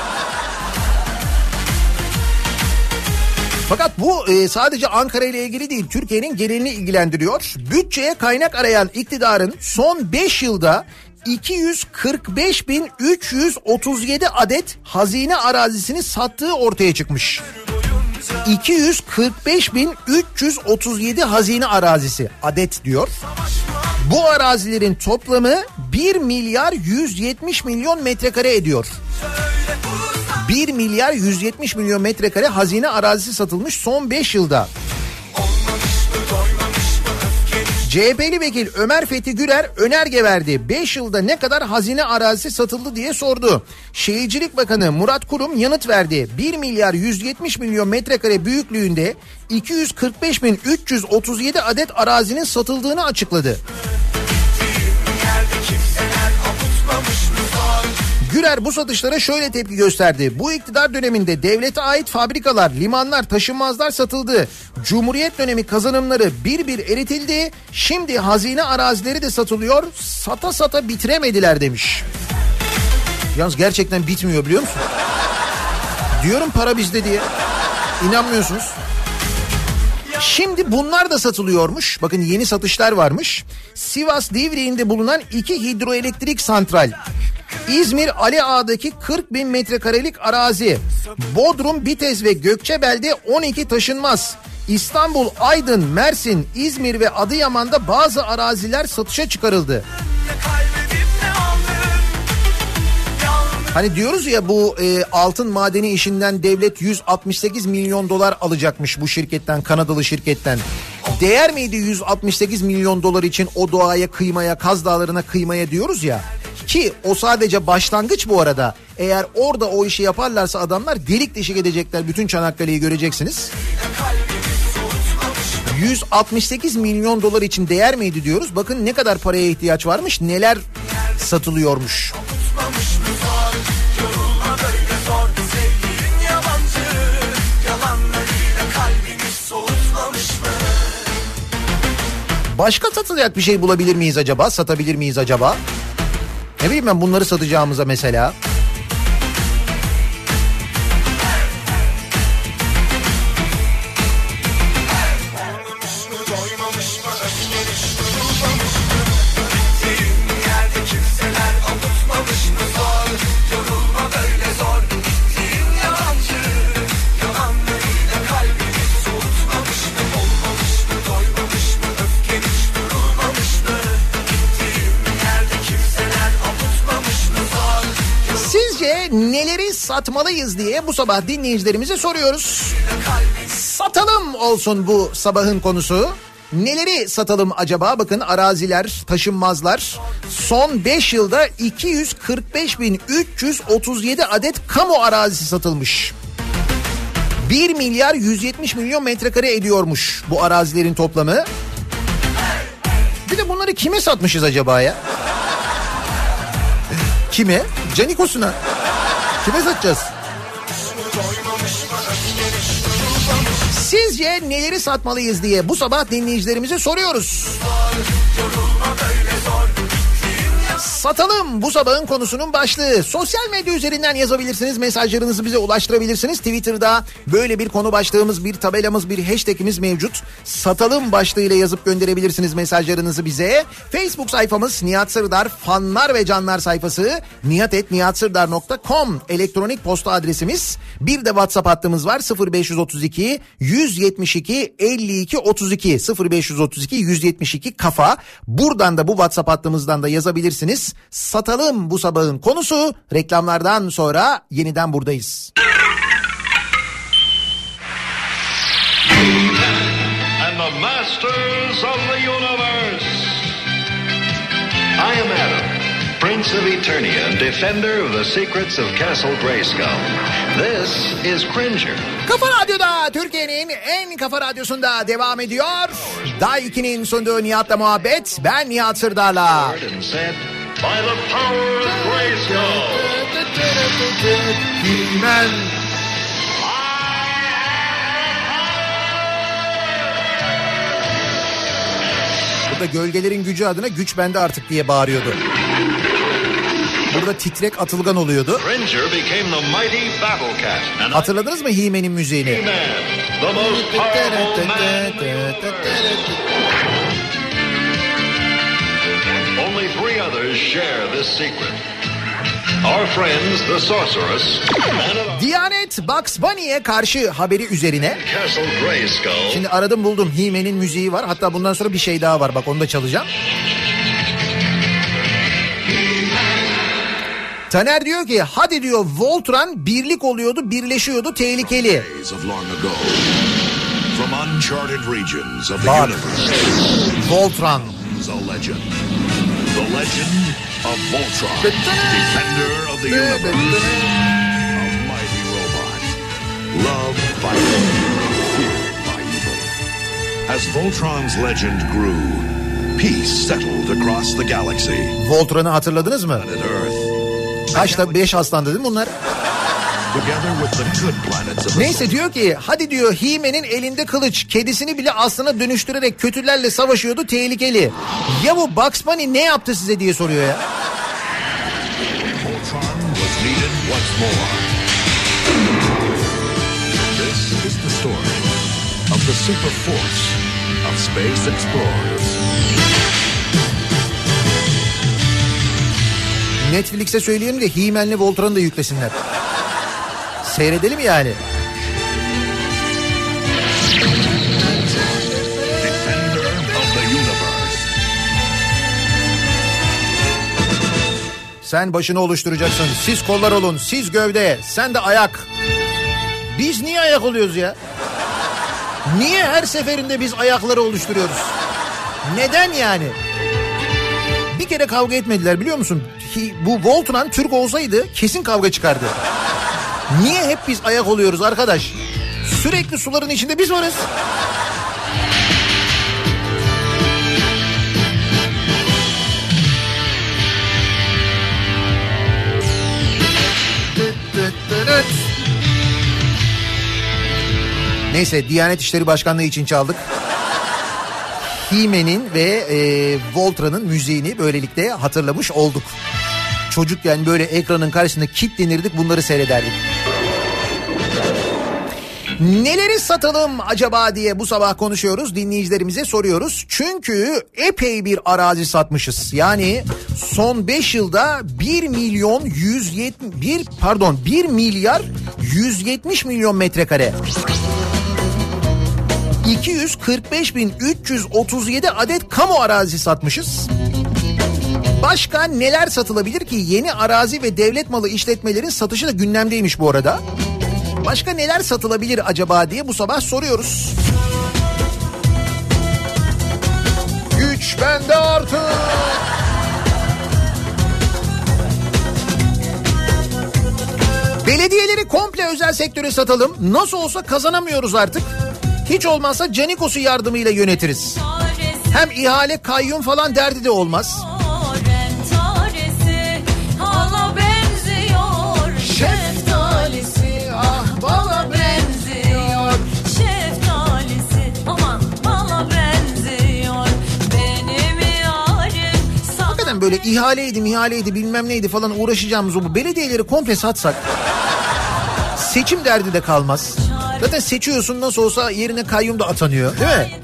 Fakat bu e, sadece Ankara ile ilgili değil Türkiye'nin genelini ilgilendiriyor. Bütçeye kaynak arayan iktidarın son 5 yılda 245.337 adet hazine arazisini sattığı ortaya çıkmış. 245.337 hazine arazisi adet diyor. Bu arazilerin toplamı 1 milyar 170 milyon metrekare ediyor. 1 milyar 170 milyon metrekare hazine arazisi satılmış son 5 yılda. CHP'li vekil Ömer Fethi Gürer önerge verdi. 5 yılda ne kadar hazine arazisi satıldı diye sordu. Şehircilik Bakanı Murat Kurum yanıt verdi. 1 milyar 170 milyon metrekare büyüklüğünde 245 bin 337 adet arazinin satıldığını açıkladı. Gürer bu satışlara şöyle tepki gösterdi. Bu iktidar döneminde devlete ait fabrikalar, limanlar, taşınmazlar satıldı. Cumhuriyet dönemi kazanımları bir bir eritildi. Şimdi hazine arazileri de satılıyor. Sata sata bitiremediler demiş. Yalnız gerçekten bitmiyor biliyor musun? Diyorum para bizde diye. İnanmıyorsunuz. Şimdi bunlar da satılıyormuş. Bakın yeni satışlar varmış. Sivas Divriği'nde bulunan iki hidroelektrik santral. İzmir Ali Ağa'daki 40 bin metrekarelik arazi. Bodrum, Bitez ve Gökçebel'de 12 taşınmaz. İstanbul, Aydın, Mersin, İzmir ve Adıyaman'da bazı araziler satışa çıkarıldı. Hani diyoruz ya bu e, altın madeni işinden devlet 168 milyon dolar alacakmış bu şirketten Kanadalı şirketten. Değer miydi 168 milyon dolar için o doğaya kıymaya Kaz Dağları'na kıymaya diyoruz ya. Ki o sadece başlangıç bu arada. Eğer orada o işi yaparlarsa adamlar delik deşik edecekler. Bütün Çanakkale'yi göreceksiniz. 168 milyon dolar için değer miydi diyoruz. Bakın ne kadar paraya ihtiyaç varmış, neler satılıyormuş. Başka satılacak bir şey bulabilir miyiz acaba? Satabilir miyiz acaba? Ne bileyim ben bunları satacağımıza mesela. Satmalıyız diye bu sabah dinleyicilerimize soruyoruz. Satalım olsun bu sabahın konusu. Neleri satalım acaba? Bakın araziler, taşınmazlar. Son 5 yılda 245.337 adet kamu arazisi satılmış. 1 milyar 170 milyon metrekare ediyormuş bu arazilerin toplamı. Bir de bunları kime satmışız acaba ya? Kime? Canikos'una. Kime satacağız? Sizce neleri satmalıyız diye bu sabah dinleyicilerimize soruyoruz. Satalım bu sabahın konusunun başlığı. Sosyal medya üzerinden yazabilirsiniz. Mesajlarınızı bize ulaştırabilirsiniz. Twitter'da böyle bir konu başlığımız, bir tabelamız, bir hashtagimiz mevcut. Satalım başlığıyla yazıp gönderebilirsiniz mesajlarınızı bize. Facebook sayfamız Nihat Sırdar fanlar ve canlar sayfası nihatetnihatsırdar.com elektronik posta adresimiz. Bir de WhatsApp hattımız var 0532 172 52 32 0532 172 kafa. Buradan da bu WhatsApp hattımızdan da yazabilirsiniz. Satalım bu sabahın konusu. Reklamlardan sonra yeniden buradayız. and the masters of the universe. I am Adam, Prince of Eternia and defender of the secrets of Castle Grayskull. This is Cringer. Kafa Radyo'da Türkiye'nin en kafa radyosunda devam ediyor. Day 2'nin sunduğu Nihat'la muhabbet. Ben Nihat Sırdar'la. By the power of Grayskull. Burada gölgelerin gücü adına güç bende artık diye bağırıyordu. Burada titrek atılgan oluyordu. Cringer became the mighty Battle Cat. And Hatırladınız mı He-Man'in müziğini? He-Man, the most powerful man in the universe. Only three others share this secret. Our friends, the Sorceress, Diyanet Bugs Bunny'e karşı haberi üzerine. Şimdi aradım buldum He-Man'in müziği var. Hatta bundan sonra bir şey daha var bak onu da çalacağım. Taner diyor ki hadi diyor Voltron birlik oluyordu birleşiyordu tehlikeli. days of long ago. From uncharted regions of the Bak. universe. Voltron. is a legend. The legend of Voltron, defender of the universe. A mighty robot, loved by good, feared by evil. As Voltron's legend grew, peace settled across the galaxy. Voltron'u hatırladınız mı? Kaçta 5 aslandı değil mi bunlar? Neyse diyor ki hadi diyor He-Man'in elinde kılıç kedisini bile aslana dönüştürerek kötülerle savaşıyordu tehlikeli. Ya bu Bugs Bunny ne yaptı size diye soruyor ya. Of the super force of space explorers. Netflix'e söyleyelim de He-Man'le Voltron'u da yüklesinler. Seyredelim yani. Sen başını oluşturacaksın. Siz kollar olun. Siz gövde. Sen de ayak. Biz niye ayak oluyoruz ya? Niye her seferinde biz ayakları oluşturuyoruz? Neden yani? Bir kere kavga etmediler biliyor musun? Bu Voltron Türk olsaydı kesin kavga çıkardı. Niye hep biz ayak oluyoruz arkadaş? Sürekli suların içinde biz varız. Neyse Diyanet İşleri Başkanlığı için çaldık. He-Man'in ve e, Voltron'un müziğini böylelikle hatırlamış olduk. Çocukken böyle ekranın karşısında kilitlenirdik bunları seyrederdik. Neleri satalım acaba diye bu sabah konuşuyoruz dinleyicilerimize soruyoruz. Çünkü epey bir arazi satmışız. Yani son 5 yılda 1 milyon 171 pardon 1 milyar 170 milyon metrekare. 245.337 adet kamu arazi satmışız. Başka neler satılabilir ki? Yeni arazi ve devlet malı işletmelerin satışı da gündemdeymiş bu arada. Başka neler satılabilir acaba diye bu sabah soruyoruz. Güç bende artık. Belediyeleri komple özel sektöre satalım. Nasıl olsa kazanamıyoruz artık. Hiç olmazsa Canikos'u yardımıyla yönetiriz. Hem ihale kayyum falan derdi de olmaz. Böyle ihaleydi ihaleydi bilmem neydi falan uğraşacağımız o bu belediyeleri komple satsak. Seçim derdi de kalmaz. Zaten seçiyorsun nasıl olsa yerine kayyum da atanıyor değil mi?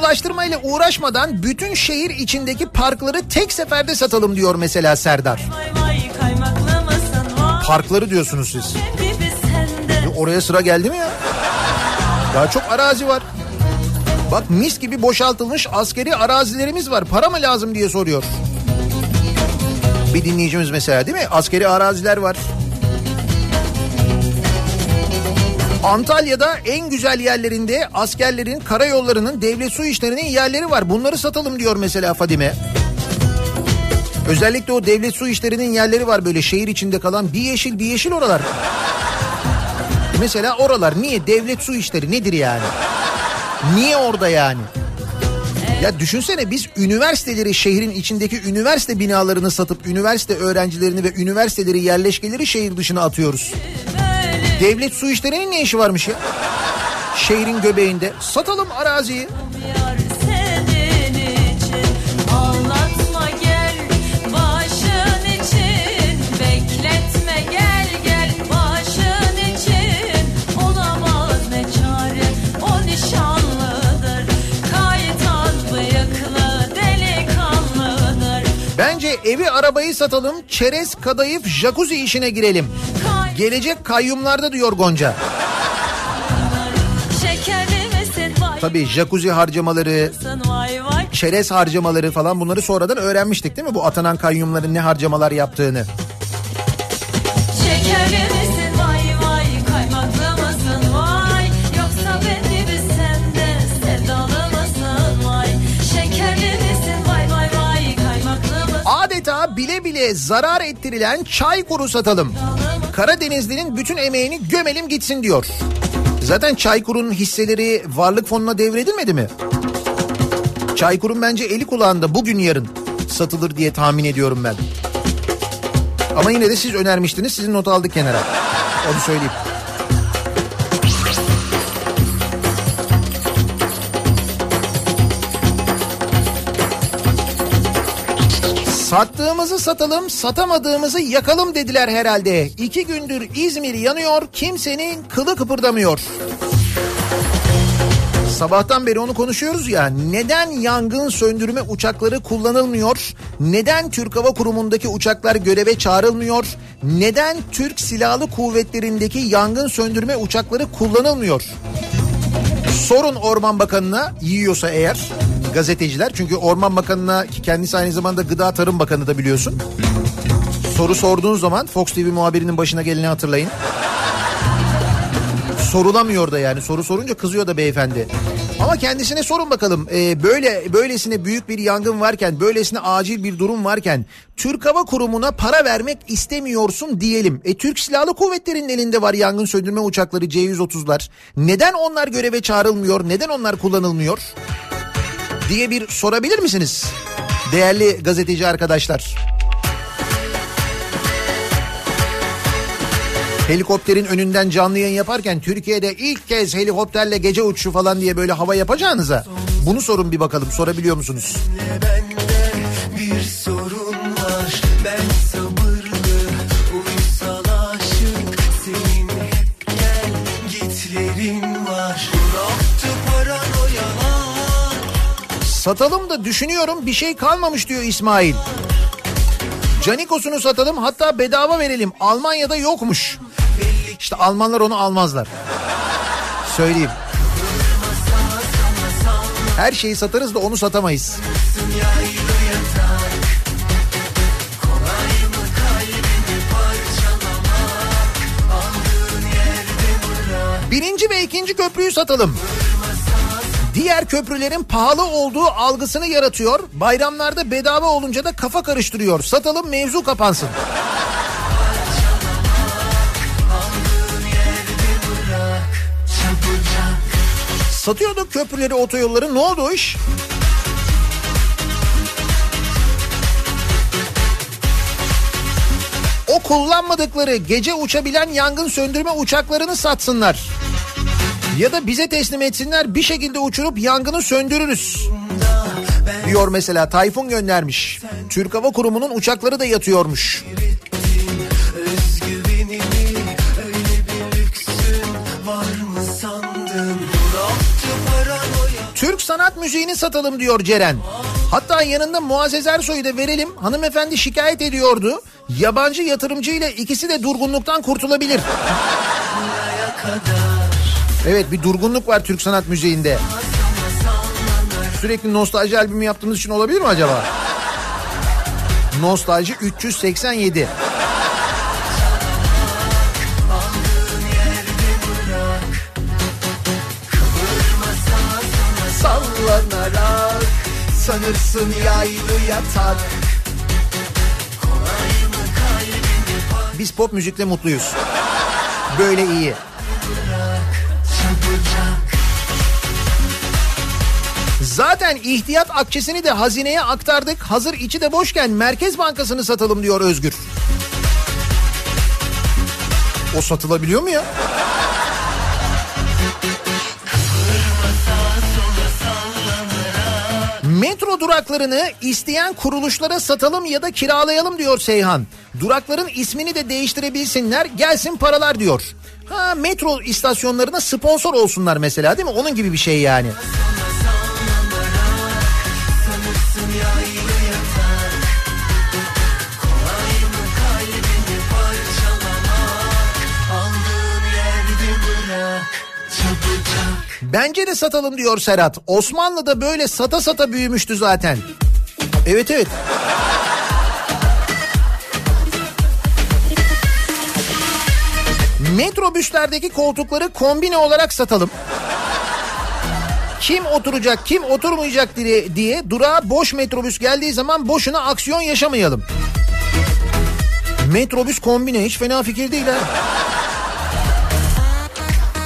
Tek kamulaştırmayla uğraşmadan bütün şehir içindeki parkları tek seferde satalım diyor mesela Serdar. Parkları diyorsunuz siz. Oraya sıra geldi mi ya? Daha çok arazi var. Bak mis gibi boşaltılmış askeri arazilerimiz var. Para mı lazım diye soruyor. Bir dinleyicimiz mesela değil mi? Askeri araziler var. Antalya'da en güzel yerlerinde askerlerin, karayollarının, devlet su işlerinin yerleri var. Bunları satalım diyor mesela Fadime. Özellikle o devlet su işlerinin yerleri var böyle şehir içinde kalan bir yeşil bir yeşil oralar. Mesela oralar niye devlet su işleri nedir yani? Niye orada yani? Ya düşünsene biz üniversiteleri şehrin içindeki üniversite binalarını satıp üniversite öğrencilerini ve üniversiteleri yerleşkeleri şehir dışına atıyoruz. Devlet su işlerinin ne işi varmış ya? Şehrin göbeğinde. Satalım araziyi. Bence evi arabayı satalım. Çerez, kadayıf, jacuzzi işine girelim. Gelecek kayyumlarda diyor Gonca. Tabii jacuzzi harcamaları, çerez harcamaları falan bunları sonradan öğrenmiştik değil mi? Bu atanan kayyumların ne harcamalar yaptığını. Sevdalı Adeta bile bile zarar ettirilen çay kuru satalım. Karadenizli'nin bütün emeğini gömelim gitsin diyor. Zaten Çaykur'un hisseleri varlık fonuna devredilmedi mi? Çaykur'un bence eli kulağında bugün yarın satılır diye tahmin ediyorum ben. Ama yine de siz önermiştiniz sizin not aldık kenara. Onu söyleyeyim. Sattığımızı satalım, satamadığımızı yakalım dediler herhalde. İki gündür İzmir yanıyor, kimsenin kılı kıpırdamıyor. Sabahtan beri onu konuşuyoruz ya. Neden yangın söndürme uçakları kullanılmıyor? Neden Türk Hava Kurumu'ndaki uçaklar göreve çağrılmıyor? Neden Türk Silahlı Kuvvetleri'ndeki yangın söndürme uçakları kullanılmıyor? Sorun Orman Bakanı'na yiyorsa eğer gazeteciler. Çünkü Orman Bakanı'na ki kendisi aynı zamanda Gıda Tarım Bakanı da biliyorsun. Soru sorduğun zaman Fox TV muhabirinin başına geleni hatırlayın. Sorulamıyor da yani soru sorunca kızıyor da beyefendi. Ama kendisine sorun bakalım Ee, böyle böylesine büyük bir yangın varken böylesine acil bir durum varken Türk Hava Kurumu'na para vermek istemiyorsun diyelim. E Türk Silahlı Kuvvetleri'nin elinde var yangın söndürme uçakları C-130'lar. Neden onlar göreve çağrılmıyor? Neden onlar kullanılmıyor? Diye bir sorabilir misiniz? Değerli gazeteci arkadaşlar. Helikopterin önünden canlı yayın yaparken Türkiye'de ilk kez helikopterle gece uçuşu falan diye böyle hava yapacağınıza bunu sorun bir bakalım sorabiliyor musunuz? Bir sorun Satalım da düşünüyorum bir şey kalmamış diyor İsmail. Canikos'unu satalım hatta bedava verelim. Almanya'da yokmuş. İşte Almanlar onu almazlar. Söyleyeyim. Her şeyi satarız da onu satamayız. Birinci ve ikinci köprüyü satalım. Diğer köprülerin pahalı olduğu algısını yaratıyor. Bayramlarda bedava olunca da kafa karıştırıyor. Satalım mevzu kapansın. Satıyorduk köprüleri, otoyolları. Ne oldu iş? O kullanmadıkları gece uçabilen yangın söndürme uçaklarını satsınlar. Ya da bize teslim etsinler bir şekilde uçurup yangını söndürürüz. Diyor mesela Tayfun göndermiş. Türk Hava Kurumu'nun uçakları da yatıyormuş. Türk sanat müziğini satalım diyor Ceren. Hatta yanında Muazzez Ersoy'u da verelim. Hanımefendi şikayet ediyordu. Yabancı yatırımcı ile ikisi de durgunluktan kurtulabilir. Evet bir durgunluk var Türk sanat müziğinde. Sürekli nostalji albümü yaptığımız için olabilir mi acaba? Nostalji 387. Sallanarak sanırsın yaylı yatak Biz pop müzikle mutluyuz. Böyle iyi. Zaten ihtiyat akçesini de hazineye aktardık. Hazır içi de boşken Merkez Bankası'nı satalım diyor Özgür. O satılabiliyor mu ya? Metro duraklarını isteyen kuruluşlara satalım ya da kiralayalım diyor Seyhan. Durakların ismini de değiştirebilsinler gelsin paralar diyor. Ha metro istasyonlarına sponsor olsunlar mesela değil mi? Onun gibi bir şey yani. Sanırsın Bence de satalım diyor Serhat. Osmanlı'da böyle sata sata büyümüştü zaten. Evet evet. Metrobüslerdeki koltukları kombine olarak satalım. Kim oturacak kim oturmayacak diye, diye durağa boş metrobüs geldiği zaman boşuna aksiyon yaşamayalım. Metrobüs kombine hiç fena fikir değil ha.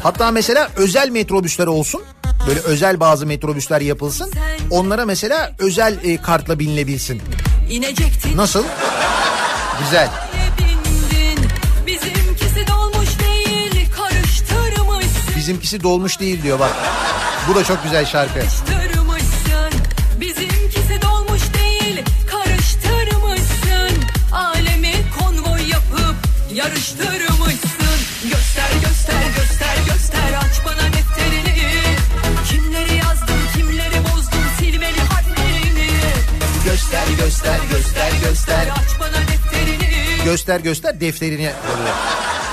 Hatta mesela özel metrobüsler olsun. Böyle özel bazı metrobüsler yapılsın. Onlara mesela özel e, kartla binilebilsin. İnecektin Nasıl? Güzel. bindin Bizimkisi dolmuş değil karıştırmışsın Bizimkisi dolmuş değil diyor bak. Bu da çok güzel şarkı. Karıştırmışsın Göster göster göster. Aç bana defterini Göster göster defterini.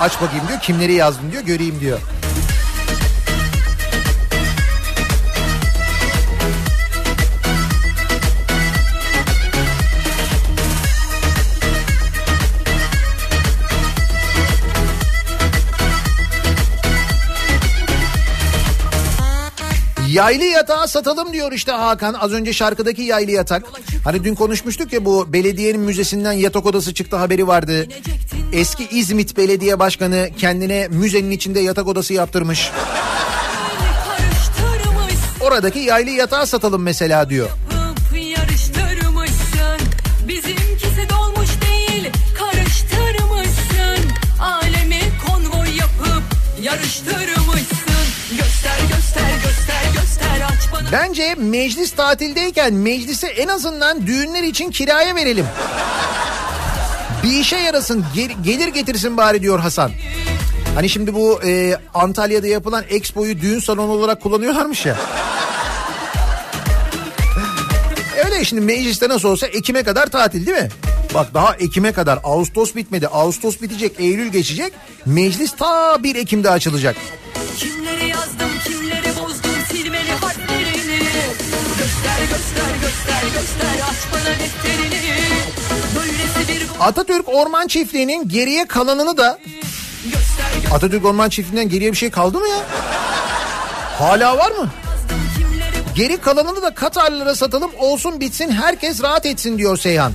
Aç bakayım diyor kimleri yazdım diyor göreyim diyor. Yaylı yatağı satalım diyor işte Hakan. Az önce şarkıdaki yaylı yatak. Hani dün konuşmuştuk ya bu belediyenin müzesinden yatak odası çıktı haberi vardı. Eski İzmit Belediye Başkanı kendine müzenin içinde yatak odası yaptırmış. Oradaki yaylı yatağı satalım mesela diyor. Bence meclis tatildeyken meclisi en azından düğünler için kiraya verelim. Bir işe yarasın gel- gelir getirsin bari diyor Hasan. Hani şimdi bu e, Antalya'da yapılan Expo'yu düğün salonu olarak kullanıyorlarmış ya. Öyle şimdi mecliste nasıl olsa Ekim'e kadar tatil değil mi? Bak daha Ekim'e kadar Ağustos bitmedi. Ağustos bitecek, Eylül geçecek. Meclis ta 1 Ekim'de açılacak. Kimleri yazdım Atatürk Orman Çiftliği'nin geriye kalanını da Atatürk Orman Çiftliği'nden geriye bir şey kaldı mı ya? Hala var mı? Geri kalanını da Katarlılara satalım olsun bitsin herkes rahat etsin diyor Seyhan.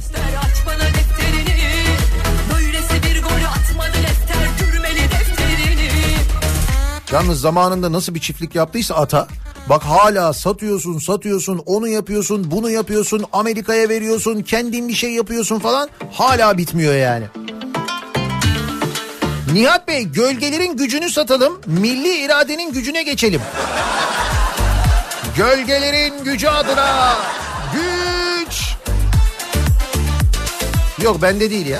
Yalnız zamanında nasıl bir çiftlik yaptıysa ata bak hala satıyorsun satıyorsun onu yapıyorsun bunu yapıyorsun Amerika'ya veriyorsun kendin bir şey yapıyorsun falan hala bitmiyor yani. Nihat Bey gölgelerin gücünü satalım milli iradenin gücüne geçelim. Gölgelerin gücü adına güç. Yok bende değil ya.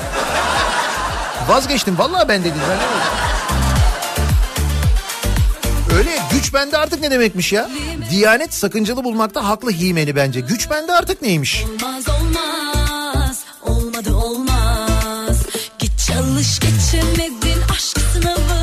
Vazgeçtim vallahi bende değil. Bende değil. Öyle güç bende artık ne demekmiş ya? Diyanet sakıncalı bulmakta haklı himeni bence. Güç bende artık neymiş? Olmaz olmaz olmadı olmaz Git çalış geçemedin aşk sınavını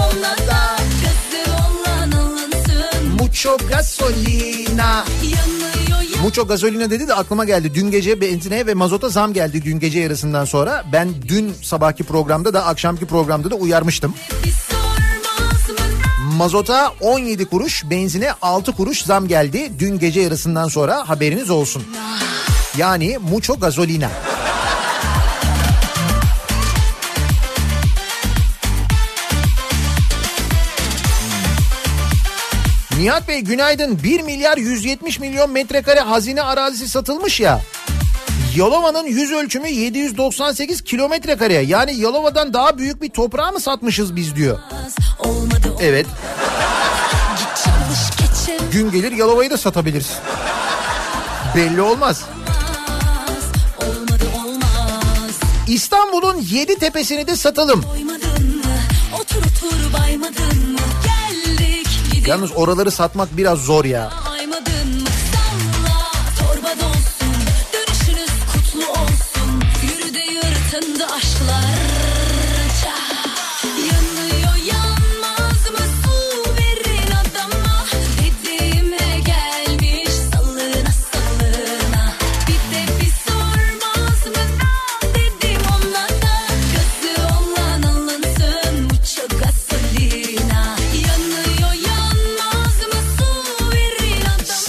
ona da Gazı olan alınsın Mucho Gasolina. Yanıyor Mucho Gasolina dedi de aklıma geldi. Dün gece benzine ve mazota zam geldi dün gece yarısından sonra. Ben dün sabahki programda da akşamki programda da uyarmıştım. Mazota 17 kuruş, benzine 6 kuruş zam geldi. Dün gece yarısından sonra haberiniz olsun. Yani Mucho Gasolina. Nihat Bey günaydın. 1 milyar 170 milyon metrekare hazine arazisi satılmış ya. Yalova'nın yüz ölçümü 798 kilometre kare. Yani Yalova'dan daha büyük bir toprağı mı satmışız biz diyor. Olmadı Evet. Gün gelir Yalova'yı da satabiliriz. Belli olmaz. Olmadı olmaz İstanbul'un yedi tepesini de satalım. Otur otur Yalnız oraları satmak biraz zor ya.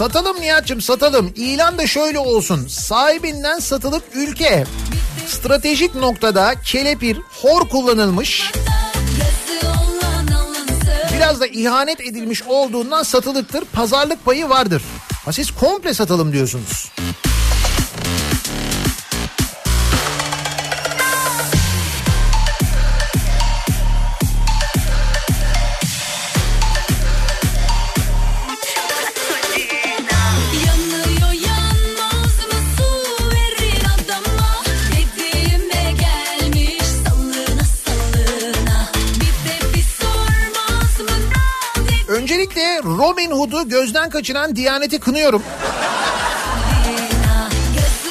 Satalım Nihat'cığım satalım. İlan da şöyle olsun. Sahibinden satılık ülke. Stratejik noktada kelepir, hor kullanılmış. Biraz da ihanet edilmiş olduğundan satılıktır. Pazarlık payı vardır. Ha siz komple satalım diyorsunuz. Öncelikle Robin Hood'u gözden kaçıran Diyanet'i kınıyorum.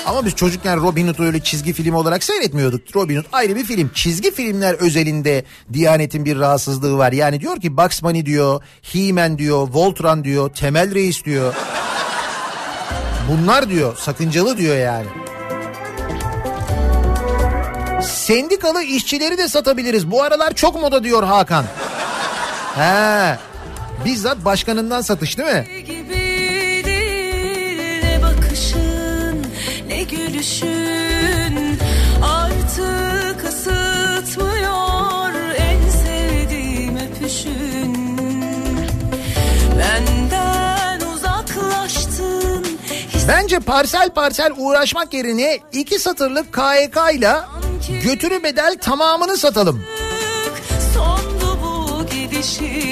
Ama biz çocukken Robin Hood'u öyle çizgi film olarak seyretmiyorduk. Robin Hood ayrı bir film. Çizgi filmler özelinde Diyanet'in bir rahatsızlığı var. Yani diyor ki Bugs Bunny diyor, He-Man diyor, Voltron diyor, Temel Reis diyor. Bunlar diyor sakıncalı diyor yani. Sendikalı işçileri de satabiliriz. Bu aralar çok moda diyor Hakan. He. Bizzat başkanından satış değil mi? ne bakışın ne gülüşün Artık ısıtmıyor en sevdiğim öpüşün Benden uzaklaştın Bence parsel parsel uğraşmak yerine iki satırlık KYK ile götürü bedel tamamını satalım. Sondu bu gidişin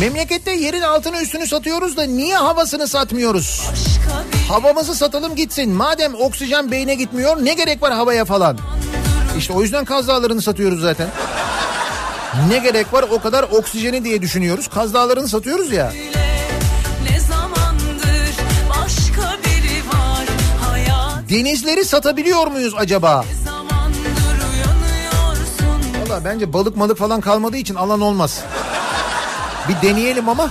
Memlekette yerin altını üstünü satıyoruz da niye havasını satmıyoruz? Havamızı satalım gitsin. Madem oksijen beyne gitmiyor ne gerek var havaya falan? İşte o yüzden Kaz Dağları'nı satıyoruz zaten. Ne gerek var o kadar oksijeni diye düşünüyoruz. Kaz Dağları'nı satıyoruz ya. Denizleri satabiliyor muyuz acaba? Valla bence balık malık falan kalmadığı için alan olmaz. Bir deneyelim ama.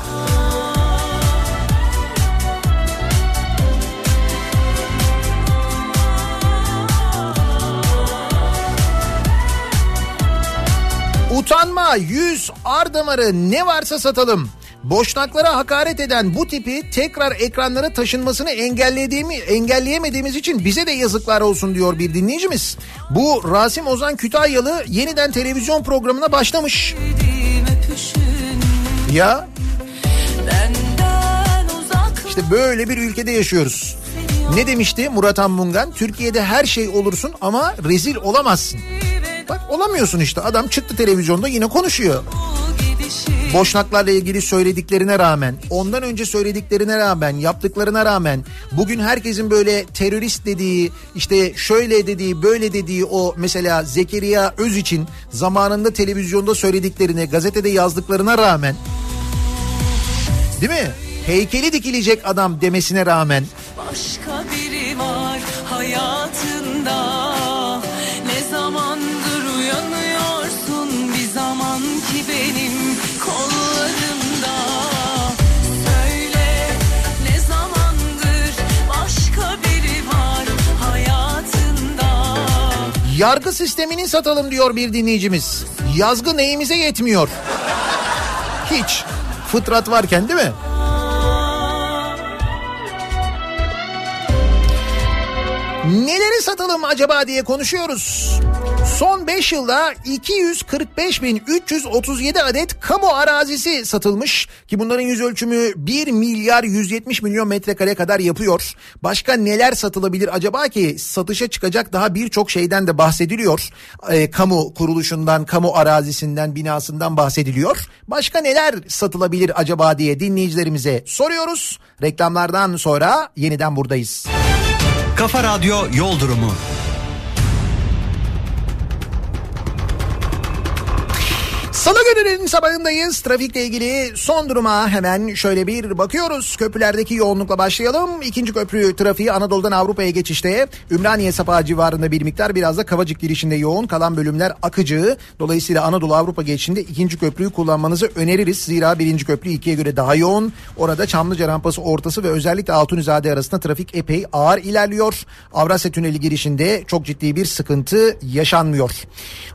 Utanma, yüz, ar damarı ne varsa satalım. Boşnaklara hakaret eden bu tipi tekrar ekranlara taşınmasını engellediğimi, engelleyemediğimiz için bize de yazıklar olsun diyor bir dinleyicimiz. Bu Rasim Ozan Kütahyalı yeniden televizyon programına başlamış. öpüşün Ya işte böyle bir ülkede yaşıyoruz. Ne demişti Murat Anmungan? Türkiye'de her şey olursun ama rezil olamazsın. Bak olamıyorsun işte adam çıktı televizyonda yine konuşuyor. Boşnaklarla ilgili söylediklerine rağmen, ondan önce söylediklerine rağmen, yaptıklarına rağmen bugün herkesin böyle terörist dediği, işte şöyle dediği, böyle dediği o mesela Zekeriya Öz için zamanında televizyonda söylediklerine, gazetede yazdıklarına rağmen değil mi? Heykeli dikilecek adam demesine rağmen Başka biri var hayatında Yargı sistemini satalım diyor bir dinleyicimiz. Yazgı neyimize yetmiyor? Hiç. Fıtrat varken değil mi? Neleri satalım acaba diye konuşuyoruz. Son 5 yılda 245.337 adet kamu arazisi satılmış ki bunların yüz ölçümü 1 milyar 170 milyon metrekare kadar yapıyor. Başka neler satılabilir acaba ki satışa çıkacak daha birçok şeyden de bahsediliyor. Ee, kamu kuruluşundan, kamu arazisinden, binasından bahsediliyor. Başka neler satılabilir acaba diye dinleyicilerimize soruyoruz. Reklamlardan sonra yeniden buradayız. Kafa Radyo Yol Durumu. Salı gününün sabahındayız. Trafikle ilgili son duruma hemen şöyle bir bakıyoruz. Köprülerdeki yoğunlukla başlayalım. İkinci köprü trafiği Anadolu'dan Avrupa'ya geçişte. Ümraniye Sapağı civarında bir miktar biraz da Kavacık girişinde yoğun. Kalan bölümler akıcı. Dolayısıyla Anadolu Avrupa geçişinde ikinci köprüyü kullanmanızı öneririz. Zira birinci köprü ikiye göre daha yoğun. Orada Çamlıca rampası ortası ve özellikle Altunizade arasında trafik epey ağır ilerliyor. Avrasya Tüneli girişinde çok ciddi bir sıkıntı yaşanmıyor.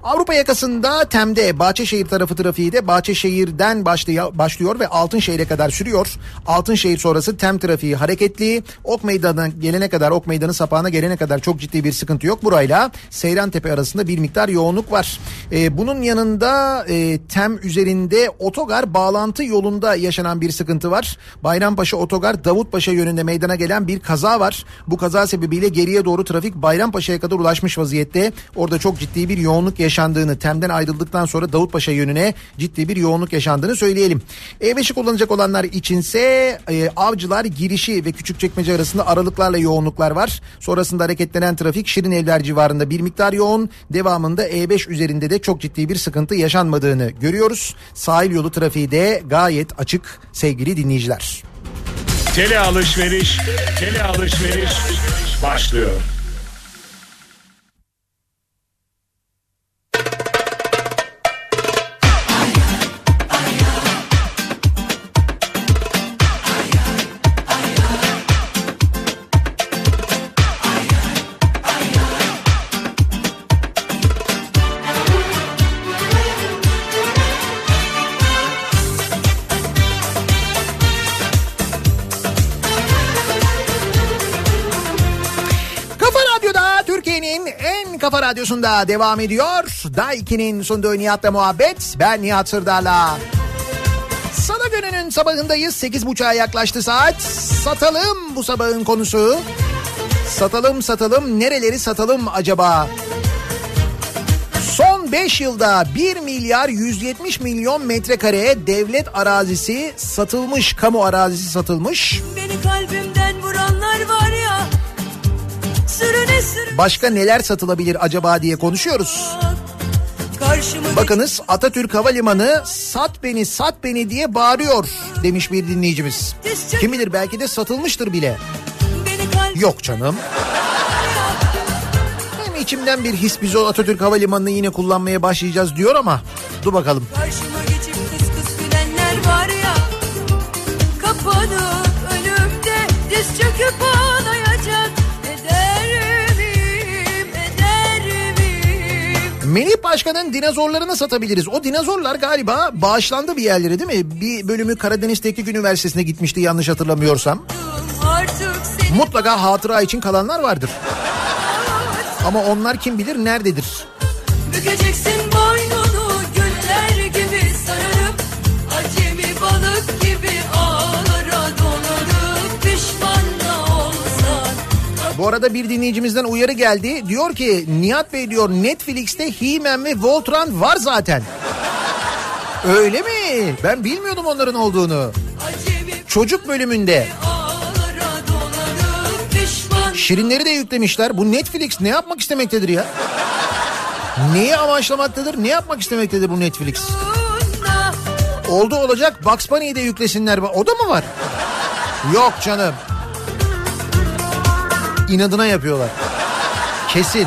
Avrupa yakasında Tem'de Bahçeşehir tarafı trafiği de Bahçeşehir'den başlıyor, ve Altınşehir'e kadar sürüyor. Altınşehir sonrası Tem trafiği hareketli. Ok Meydanı'na gelene kadar, Ok Meydanı sapağına gelene kadar çok ciddi bir sıkıntı yok. Burayla Seyrantepe arasında bir miktar yoğunluk var. Ee, bunun yanında e, Tem üzerinde otogar bağlantı yolunda yaşanan bir sıkıntı var. Bayrampaşa otogar Davutpaşa yönünde meydana gelen bir kaza var. Bu kaza sebebiyle geriye doğru trafik Bayrampaşa'ya kadar ulaşmış vaziyette. Orada çok ciddi bir yoğunluk yaşandığını, Tem'den ayrıldıktan sonra Davutpaşa yönüne ciddi bir yoğunluk yaşandığını söyleyelim. E5'i kullanacak olanlar içinse e, avcılar girişi ve Küçükçekmece arasında aralıklarla yoğunluklar var. Sonrasında hareketlenen trafik Şirin Evler civarında bir miktar yoğun. Devamında E5 üzerinde de çok ciddi bir sıkıntı yaşanmadığını görüyoruz. Sahil yolu trafiği de gayet açık sevgili dinleyiciler. Tele alışveriş, tele alışveriş başlıyor. Kafa radyosunda devam ediyor. Daiki'nin sunduğu Nihat'la muhabbet. Ben Nihat Sırdar'la. Salı gününün sabahındayız. 8.30'a yaklaştı saat. Satalım bu sabahın konusu. Satalım satalım nereleri satalım acaba? Son 5 yılda 1 milyar 170 milyon metrekare devlet arazisi satılmış, kamu arazisi satılmış. Beni kalbimden vuranlar var Başka neler satılabilir acaba diye konuşuyoruz. Bakınız Atatürk Havalimanı sat beni sat beni diye bağırıyor demiş bir dinleyicimiz. Kim bilir belki de satılmıştır bile. Yok canım. Hem içimden bir his biz o Atatürk Havalimanı'nı yine kullanmaya başlayacağız diyor ama dur bakalım. Karşıma geçip kıs kıs gülenler var ya Kapanıp önümde diz çöküp Melih Başkan'ın dinozorlarını satabiliriz. O dinozorlar galiba bağışlandı bir yerlere değil mi? Bir bölümü Karadeniz Teknik Üniversitesi'ne gitmişti yanlış hatırlamıyorsam. Mutlaka hatıra için kalanlar vardır. Ama onlar kim bilir nerededir? bükeceksin Bu arada bir dinleyicimizden uyarı geldi. Diyor ki Nihat Bey diyor Netflix'te He-Man ve Voltron var zaten. Öyle mi? Ben bilmiyordum onların olduğunu. Çocuk bölümünde. Şirinleri de yüklemişler. Bu Netflix ne yapmak istemektedir ya? Neyi amaçlamaktadır? Ne yapmak istemektedir bu Netflix? Oldu olacak Bugs Bunny'yi de yüklesinler. O da mı var? Yok canım. İnadına yapıyorlar. Kesin.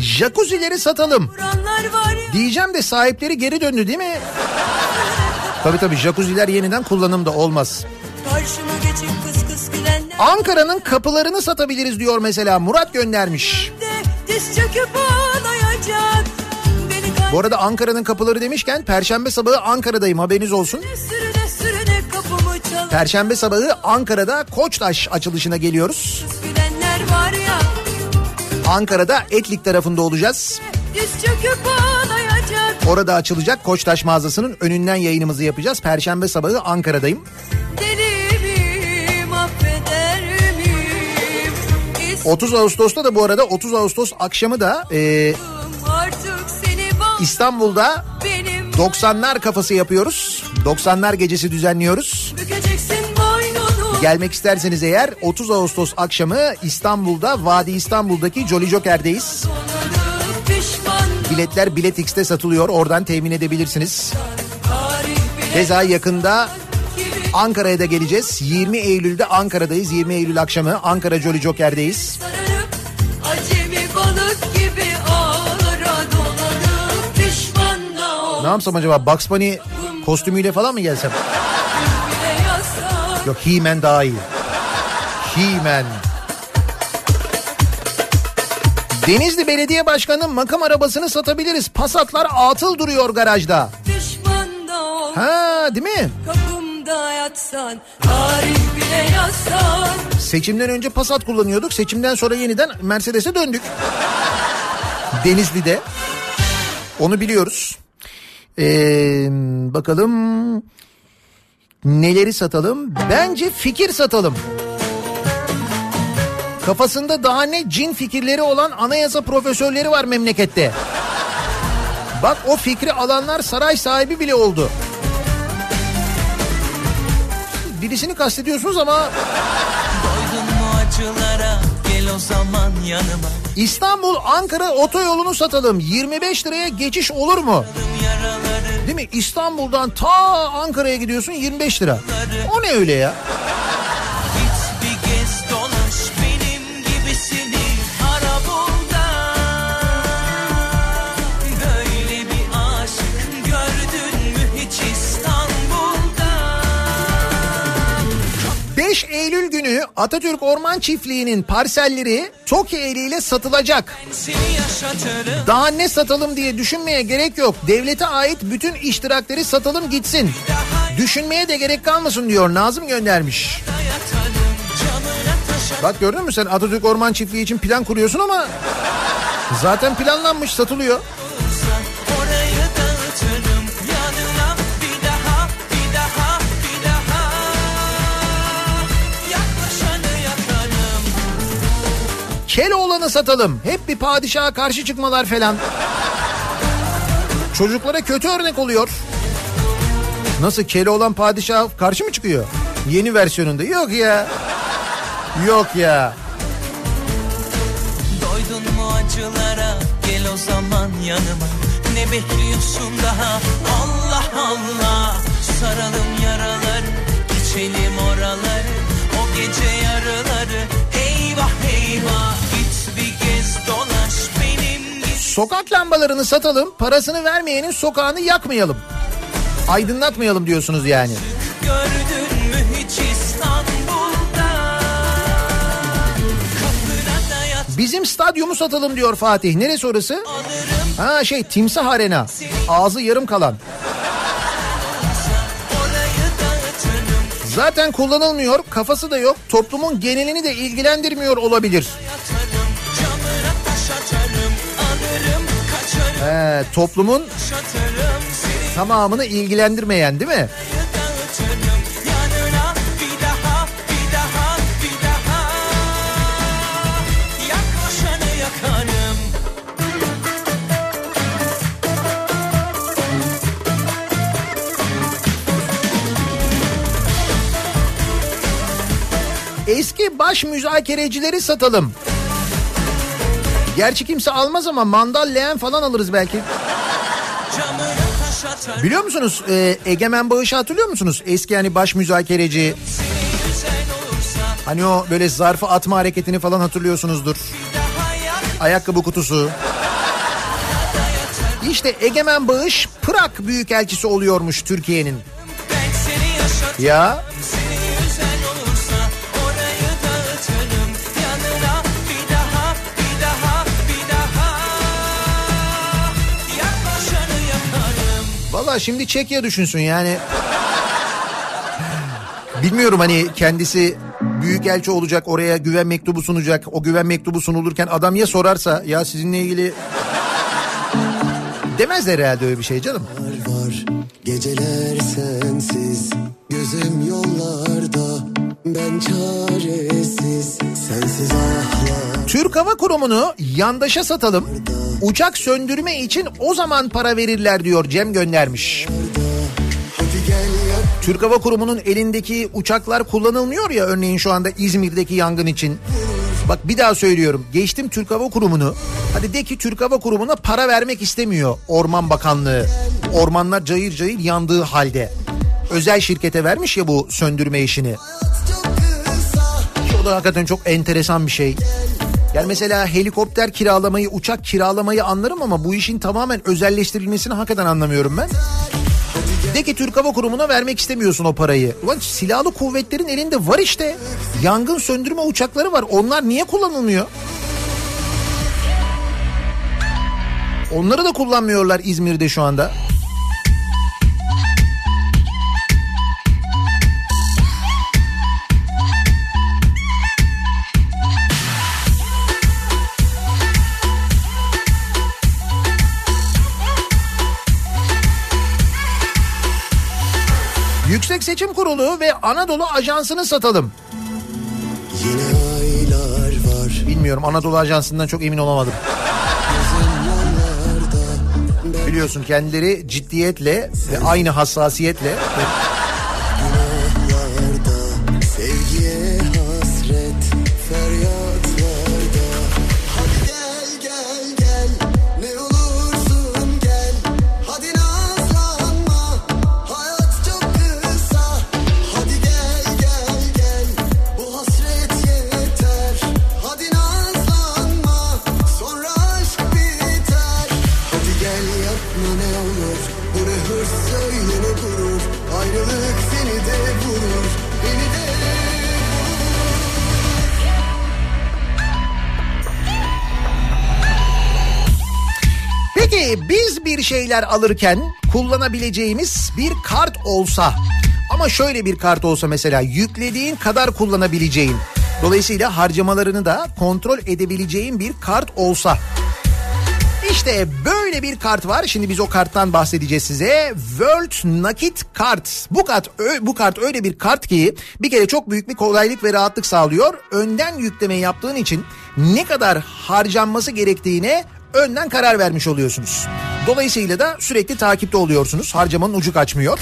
Jacuzzileri satalım. Diyeceğim de sahipleri geri döndü değil mi? Tabii tabii jacuzziler yeniden kullanımda olmaz. Kıs kıs Ankara'nın kapılarını satabiliriz diyor mesela Murat göndermiş. Bu arada Ankara'nın kapıları demişken Perşembe sabahı Ankara'dayım haberiniz olsun. sürüne sürüne Perşembe sabahı Ankara'da Koçtaş açılışına geliyoruz. Ankara'da Etlik tarafında olacağız. Diz çöküp. Orada açılacak Koçtaş mağazasının önünden yayınımızı yapacağız. Perşembe sabahı Ankara'dayım. Deli miyim affeder miyim? 30 Ağustos'ta da bu arada 30 Ağustos akşamı da e, İstanbul'da benim 90'lar kafası yapıyoruz. 90'lar gecesi düzenliyoruz. Gelmek isterseniz eğer 30 Ağustos akşamı İstanbul'da Vadi İstanbul'daki Jolly Joker'deyiz. Biletler Bilet X'te satılıyor. Oradan temin edebilirsiniz. Keza yakında Ankara'ya da geleceğiz. 20 Eylül'de Ankara'dayız. 20 Eylül akşamı Ankara Jolly Joker'deyiz. Ne yapsam acaba Bugs Bunny kostümüyle falan mı gelsem? Yok He-Man daha iyi. He-Man. Denizli Belediye Başkanı'nın makam arabasını satabiliriz. Passatlar atıl duruyor garajda. Ol. Ha değil mi? Yatsan. Seçimden önce Passat kullanıyorduk. Seçimden sonra yeniden Mercedes'e döndük. Denizli'de. Onu biliyoruz. Ee, bakalım neleri satalım? Bence fikir satalım. Kafasında daha ne cin fikirleri olan anayasa profesörleri var memlekette. Bak o fikri alanlar saray sahibi bile oldu. Birisini kastediyorsunuz ama İstanbul Ankara otoyolunu satalım. 25 liraya geçiş olur mu? Değil mi? İstanbul'dan ta Ankara'ya gidiyorsun 25 lira. O ne öyle ya? Eylül günü Atatürk Orman Çiftliği'nin parselleri TOKİ eliyle satılacak. Daha ne satalım diye düşünmeye gerek yok. Devlete ait bütün iştirakleri satalım gitsin. Düşünmeye de gerek kalmasın diyor Nazım göndermiş. Bak gördün mü sen Atatürk Orman Çiftliği için plan kuruyorsun ama zaten planlanmış satılıyor. Keloğlan'ı satalım. Hep bir padişaha karşı çıkmalar falan. Çocuklara kötü örnek oluyor. Nasıl Keloğlan padişaha karşı mı çıkıyor? Yeni versiyonunda. Yok ya. Yok ya. Doydun mu acılara gel o zaman yanıma Ne bekliyorsun daha Allah Allah Saralım yaraları geçelim oraları O gece yarıları eyvah eyvah Sokak lambalarını satalım. Parasını vermeyenin sokağını yakmayalım. Aydınlatmayalım diyorsunuz yani. Gördün mü hiç İstanbul'da Bizim stadyumu satalım diyor Fatih. Neresi orası? Ha şey Timsah Arena. Ağzı yarım kalan. Zaten kullanılmıyor, kafası da yok. Toplumun genelini de ilgilendirmiyor olabilir. Yatarım He, toplumun tamamını ilgilendirmeyen değil mi? Eski baş müzakerecileri satalım. Gerçi kimse almaz ama mandal leğen falan alırız belki. Biliyor musunuz e, Egemen Bağış'ı hatırlıyor musunuz? Eski hani baş müzakereci. Hani o böyle zarfı atma hareketini falan hatırlıyorsunuzdur. Ayakkabı kutusu. İşte Egemen Bağış Prag Büyükelçisi oluyormuş Türkiye'nin. Ya Valla şimdi Çekya düşünsün yani. Bilmiyorum hani kendisi büyükelçi olacak oraya güven mektubu sunacak. O güven mektubu sunulurken adam ya sorarsa ya sizinle ilgili demezler herhalde öyle bir şey canım. var Geceler sensiz Gözüm yollarda Ben çaresiz Sensiz ahlar Türk Hava Kurumu'nu yandaşa satalım. Uçak söndürme için o zaman para verirler diyor Cem göndermiş. Türk Hava Kurumu'nun elindeki uçaklar kullanılmıyor ya örneğin şu anda İzmir'deki yangın için. Bak bir daha söylüyorum. Geçtim Türk Hava Kurumu'nu. Hadi de ki Türk Hava Kurumu'na para vermek istemiyor Orman Bakanlığı. Ormanlar cayır cayır yandığı halde. Özel şirkete vermiş ya bu söndürme işini. Ki Da hakikaten çok enteresan bir şey. Yani mesela helikopter kiralamayı, uçak kiralamayı anlarım ama bu işin tamamen özelleştirilmesini hakikaten anlamıyorum ben. De ki Türk Hava Kurumu'na vermek istemiyorsun o parayı. Ulan silahlı kuvvetlerin elinde var işte. Yangın söndürme uçakları var. Onlar niye kullanılmıyor? Onları da kullanmıyorlar İzmir'de şu anda. Yüksek Seçim Kurulu ve Anadolu Ajansı'nı satalım. Yine aylar var Bilmiyorum Anadolu Ajansı'ndan çok emin olamadım. Biliyorsun kendileri ciddiyetle ve aynı hassasiyetle Biz bir şeyler alırken kullanabileceğimiz bir kart olsa ama şöyle bir kart olsa mesela yüklediğin kadar kullanabileceğin dolayısıyla harcamalarını da kontrol edebileceğin bir kart olsa İşte böyle bir kart var. Şimdi biz o karttan bahsedeceğiz size. World Nakit Kart. Bu kart bu kart öyle bir kart ki bir kere çok büyük bir kolaylık ve rahatlık sağlıyor. Önden yükleme yaptığın için ne kadar harcanması gerektiğine önden karar vermiş oluyorsunuz. Dolayısıyla da sürekli takipte oluyorsunuz. Harcamanın ucu kaçmıyor.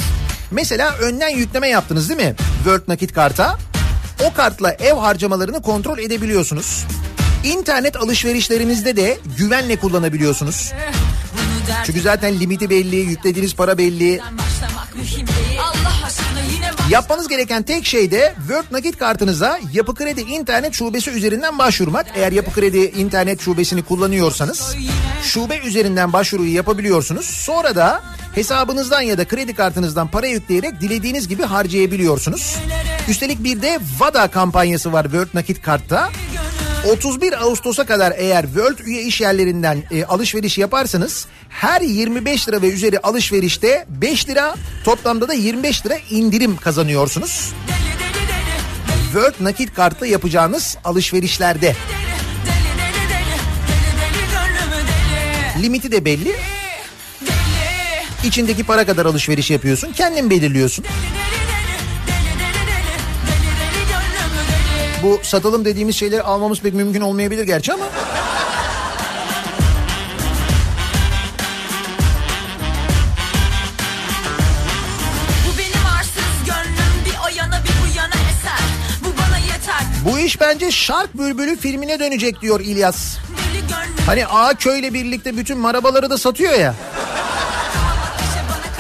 Mesela önden yükleme yaptınız değil mi? World Nakit Kart'a. O kartla ev harcamalarını kontrol edebiliyorsunuz. İnternet alışverişlerinizde de güvenle kullanabiliyorsunuz. Çünkü zaten limiti belli, yüklediğiniz para belli. Yapmanız gereken tek şey de World Nakit kartınıza Yapı Kredi internet şubesi üzerinden başvurmak. Eğer Yapı Kredi internet şubesini kullanıyorsanız şube üzerinden başvuruyu yapabiliyorsunuz. Sonra da hesabınızdan ya da kredi kartınızdan para yükleyerek dilediğiniz gibi harcayabiliyorsunuz. Üstelik bir de VADA kampanyası var World Nakit kartta. 31 Ağustos'a kadar eğer World üye iş yerlerinden e, alışveriş yaparsanız her 25 lira ve üzeri alışverişte 5 lira toplamda da 25 lira indirim kazanıyorsunuz. World nakit kartla yapacağınız alışverişlerde. Limiti de belli. İçindeki para kadar alışveriş yapıyorsun. Kendin belirliyorsun. Bu satalım dediğimiz şeyleri almamız pek mümkün olmayabilir gerçi ama. Bu iş bence Şark Bülbülü filmine dönecek diyor İlyas. Hani A köyle birlikte bütün marabaları da satıyor ya.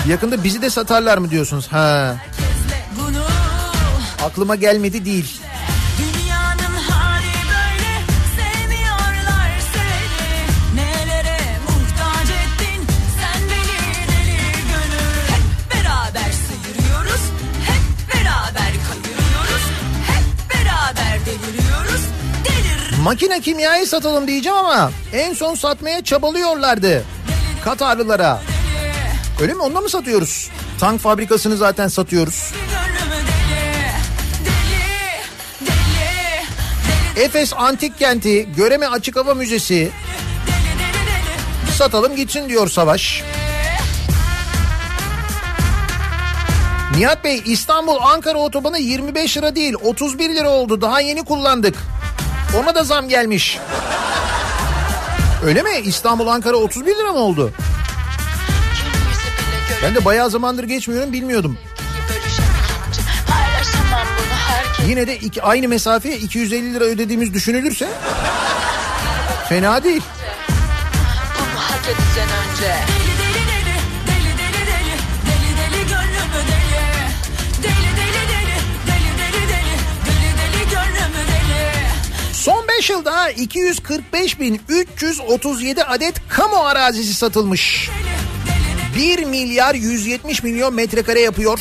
Yakında bizi de satarlar mı diyorsunuz? Ha. Aklıma gelmedi değil. Makine kimyayı satalım diyeceğim ama en son satmaya çabalıyorlardı. Katarlılara. Öyle mi? Onunla mı satıyoruz? Tank fabrikasını zaten satıyoruz. Efes Antik Kenti, Göreme Açık Hava Müzesi. Satalım gitsin diyor Savaş. Nihat Bey İstanbul Ankara otobanı 25 lira değil 31 lira oldu. Daha yeni kullandık. Ona da zam gelmiş. Öyle mi? İstanbul Ankara 31 lira mı oldu? Ben de bayağı zamandır geçmiyorum bilmiyordum. Yine de iki, aynı mesafeye 250 lira ödediğimiz düşünülürse fena değil. Bunu hak edeceksin önce. 5 yılda 245.337 adet kamu arazisi satılmış. 1 milyar 170 milyon metrekare yapıyor.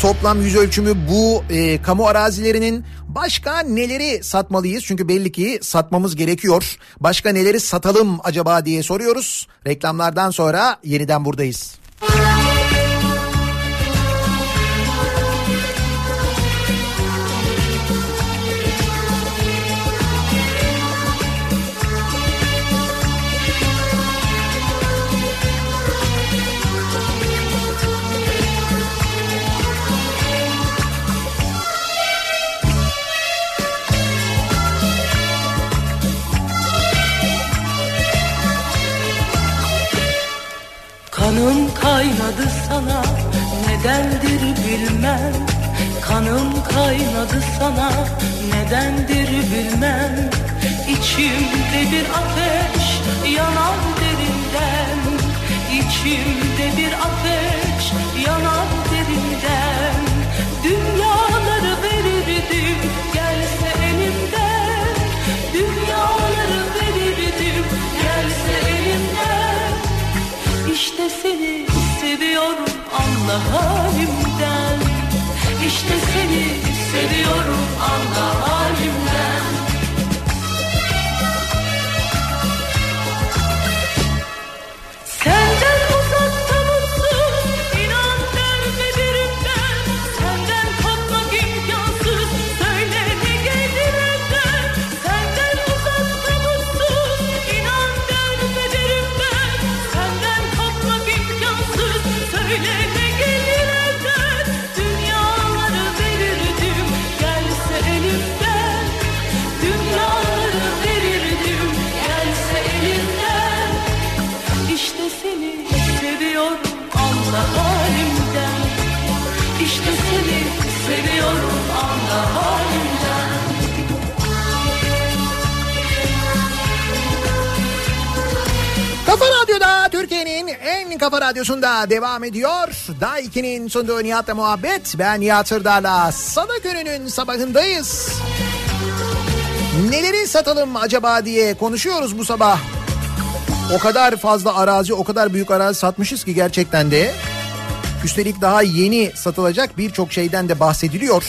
Toplam yüz ölçümü bu e, kamu arazilerinin başka neleri satmalıyız? Çünkü belli ki satmamız gerekiyor. Başka neleri satalım acaba diye soruyoruz. Reklamlardan sonra yeniden buradayız. Kanım kaynadı sana nedendir bilmem. Kanım kaynadı sana nedendir bilmem. İçimde bir ateş yanan derinden. İçimde bir ateş yanan derinden. Dünyaları İşte seni seviyorum anla halimden. İşte seni seviyorum anla halimden Türkiye'nin en kafa radyosunda devam ediyor. Daha 2'nin sunduğu Nihat'la muhabbet. Ben Nihat Sırdar'la Salı gününün sabahındayız. Neleri satalım acaba diye konuşuyoruz bu sabah. O kadar fazla arazi, o kadar büyük arazi satmışız ki gerçekten de. Üstelik daha yeni satılacak birçok şeyden de bahsediliyor.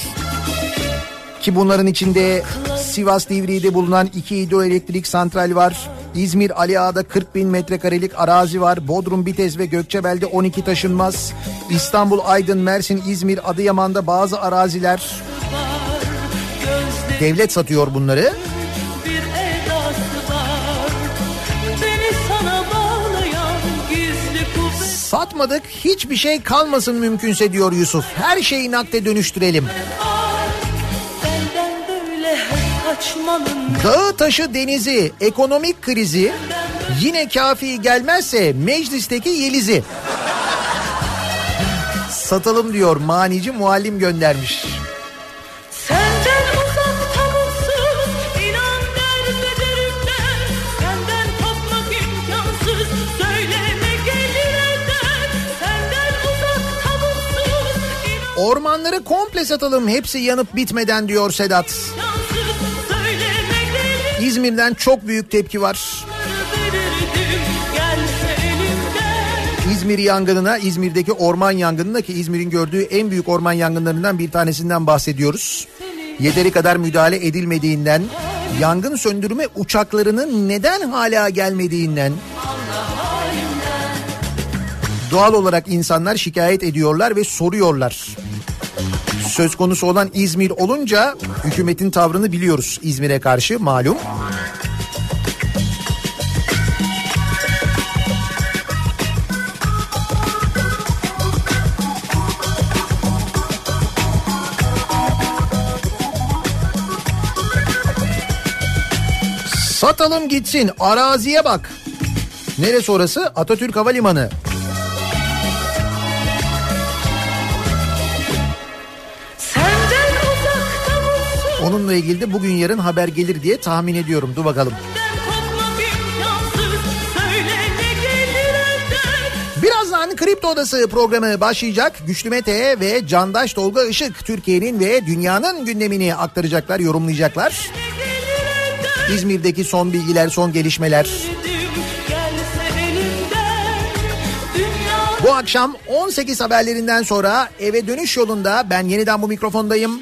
Ki bunların içinde Sivas Divriği'de bulunan iki hidroelektrik santral var. İzmir Ali Ağa'da 40 bin metrekarelik arazi var. Bodrum, Bitez ve Gökçebel'de 12 taşınmaz. İstanbul, Aydın, Mersin, İzmir, Adıyaman'da bazı araziler. Devlet satıyor bunları. Satmadık hiçbir şey kalmasın mümkünse diyor Yusuf. Her şeyi nakde dönüştürelim. Kaçmanın Dağı taşı denizi, ekonomik krizi yine kafi gelmezse meclisteki Yeliz'i. Satalım diyor manici muallim göndermiş. Ormanları komple satalım hepsi yanıp bitmeden diyor Sedat. İzmir'den çok büyük tepki var. İzmir yangınına, İzmir'deki orman yangınına ki İzmir'in gördüğü en büyük orman yangınlarından bir tanesinden bahsediyoruz. Yeteri kadar müdahale edilmediğinden yangın söndürme uçaklarının neden hala gelmediğinden doğal olarak insanlar şikayet ediyorlar ve soruyorlar. Söz konusu olan İzmir olunca hükümetin tavrını biliyoruz İzmir'e karşı malum. Satalım gitsin araziye bak. Neresi orası? Atatürk Havalimanı. Onunla ilgili de bugün yarın haber gelir diye tahmin ediyorum. Dur bakalım. Birazdan Kripto Odası programı başlayacak. Güçlü Mete ve Candaş Tolga Işık Türkiye'nin ve dünyanın gündemini aktaracaklar, yorumlayacaklar. İzmir'deki son bilgiler, son gelişmeler. Bu akşam 18 haberlerinden sonra eve dönüş yolunda ben yeniden bu mikrofondayım.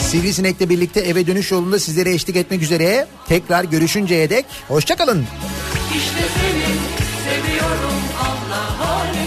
Sivrisinek'le birlikte eve dönüş yolunda sizlere eşlik etmek üzere. Tekrar görüşünceye dek hoşçakalın. İşte seni seviyorum Allah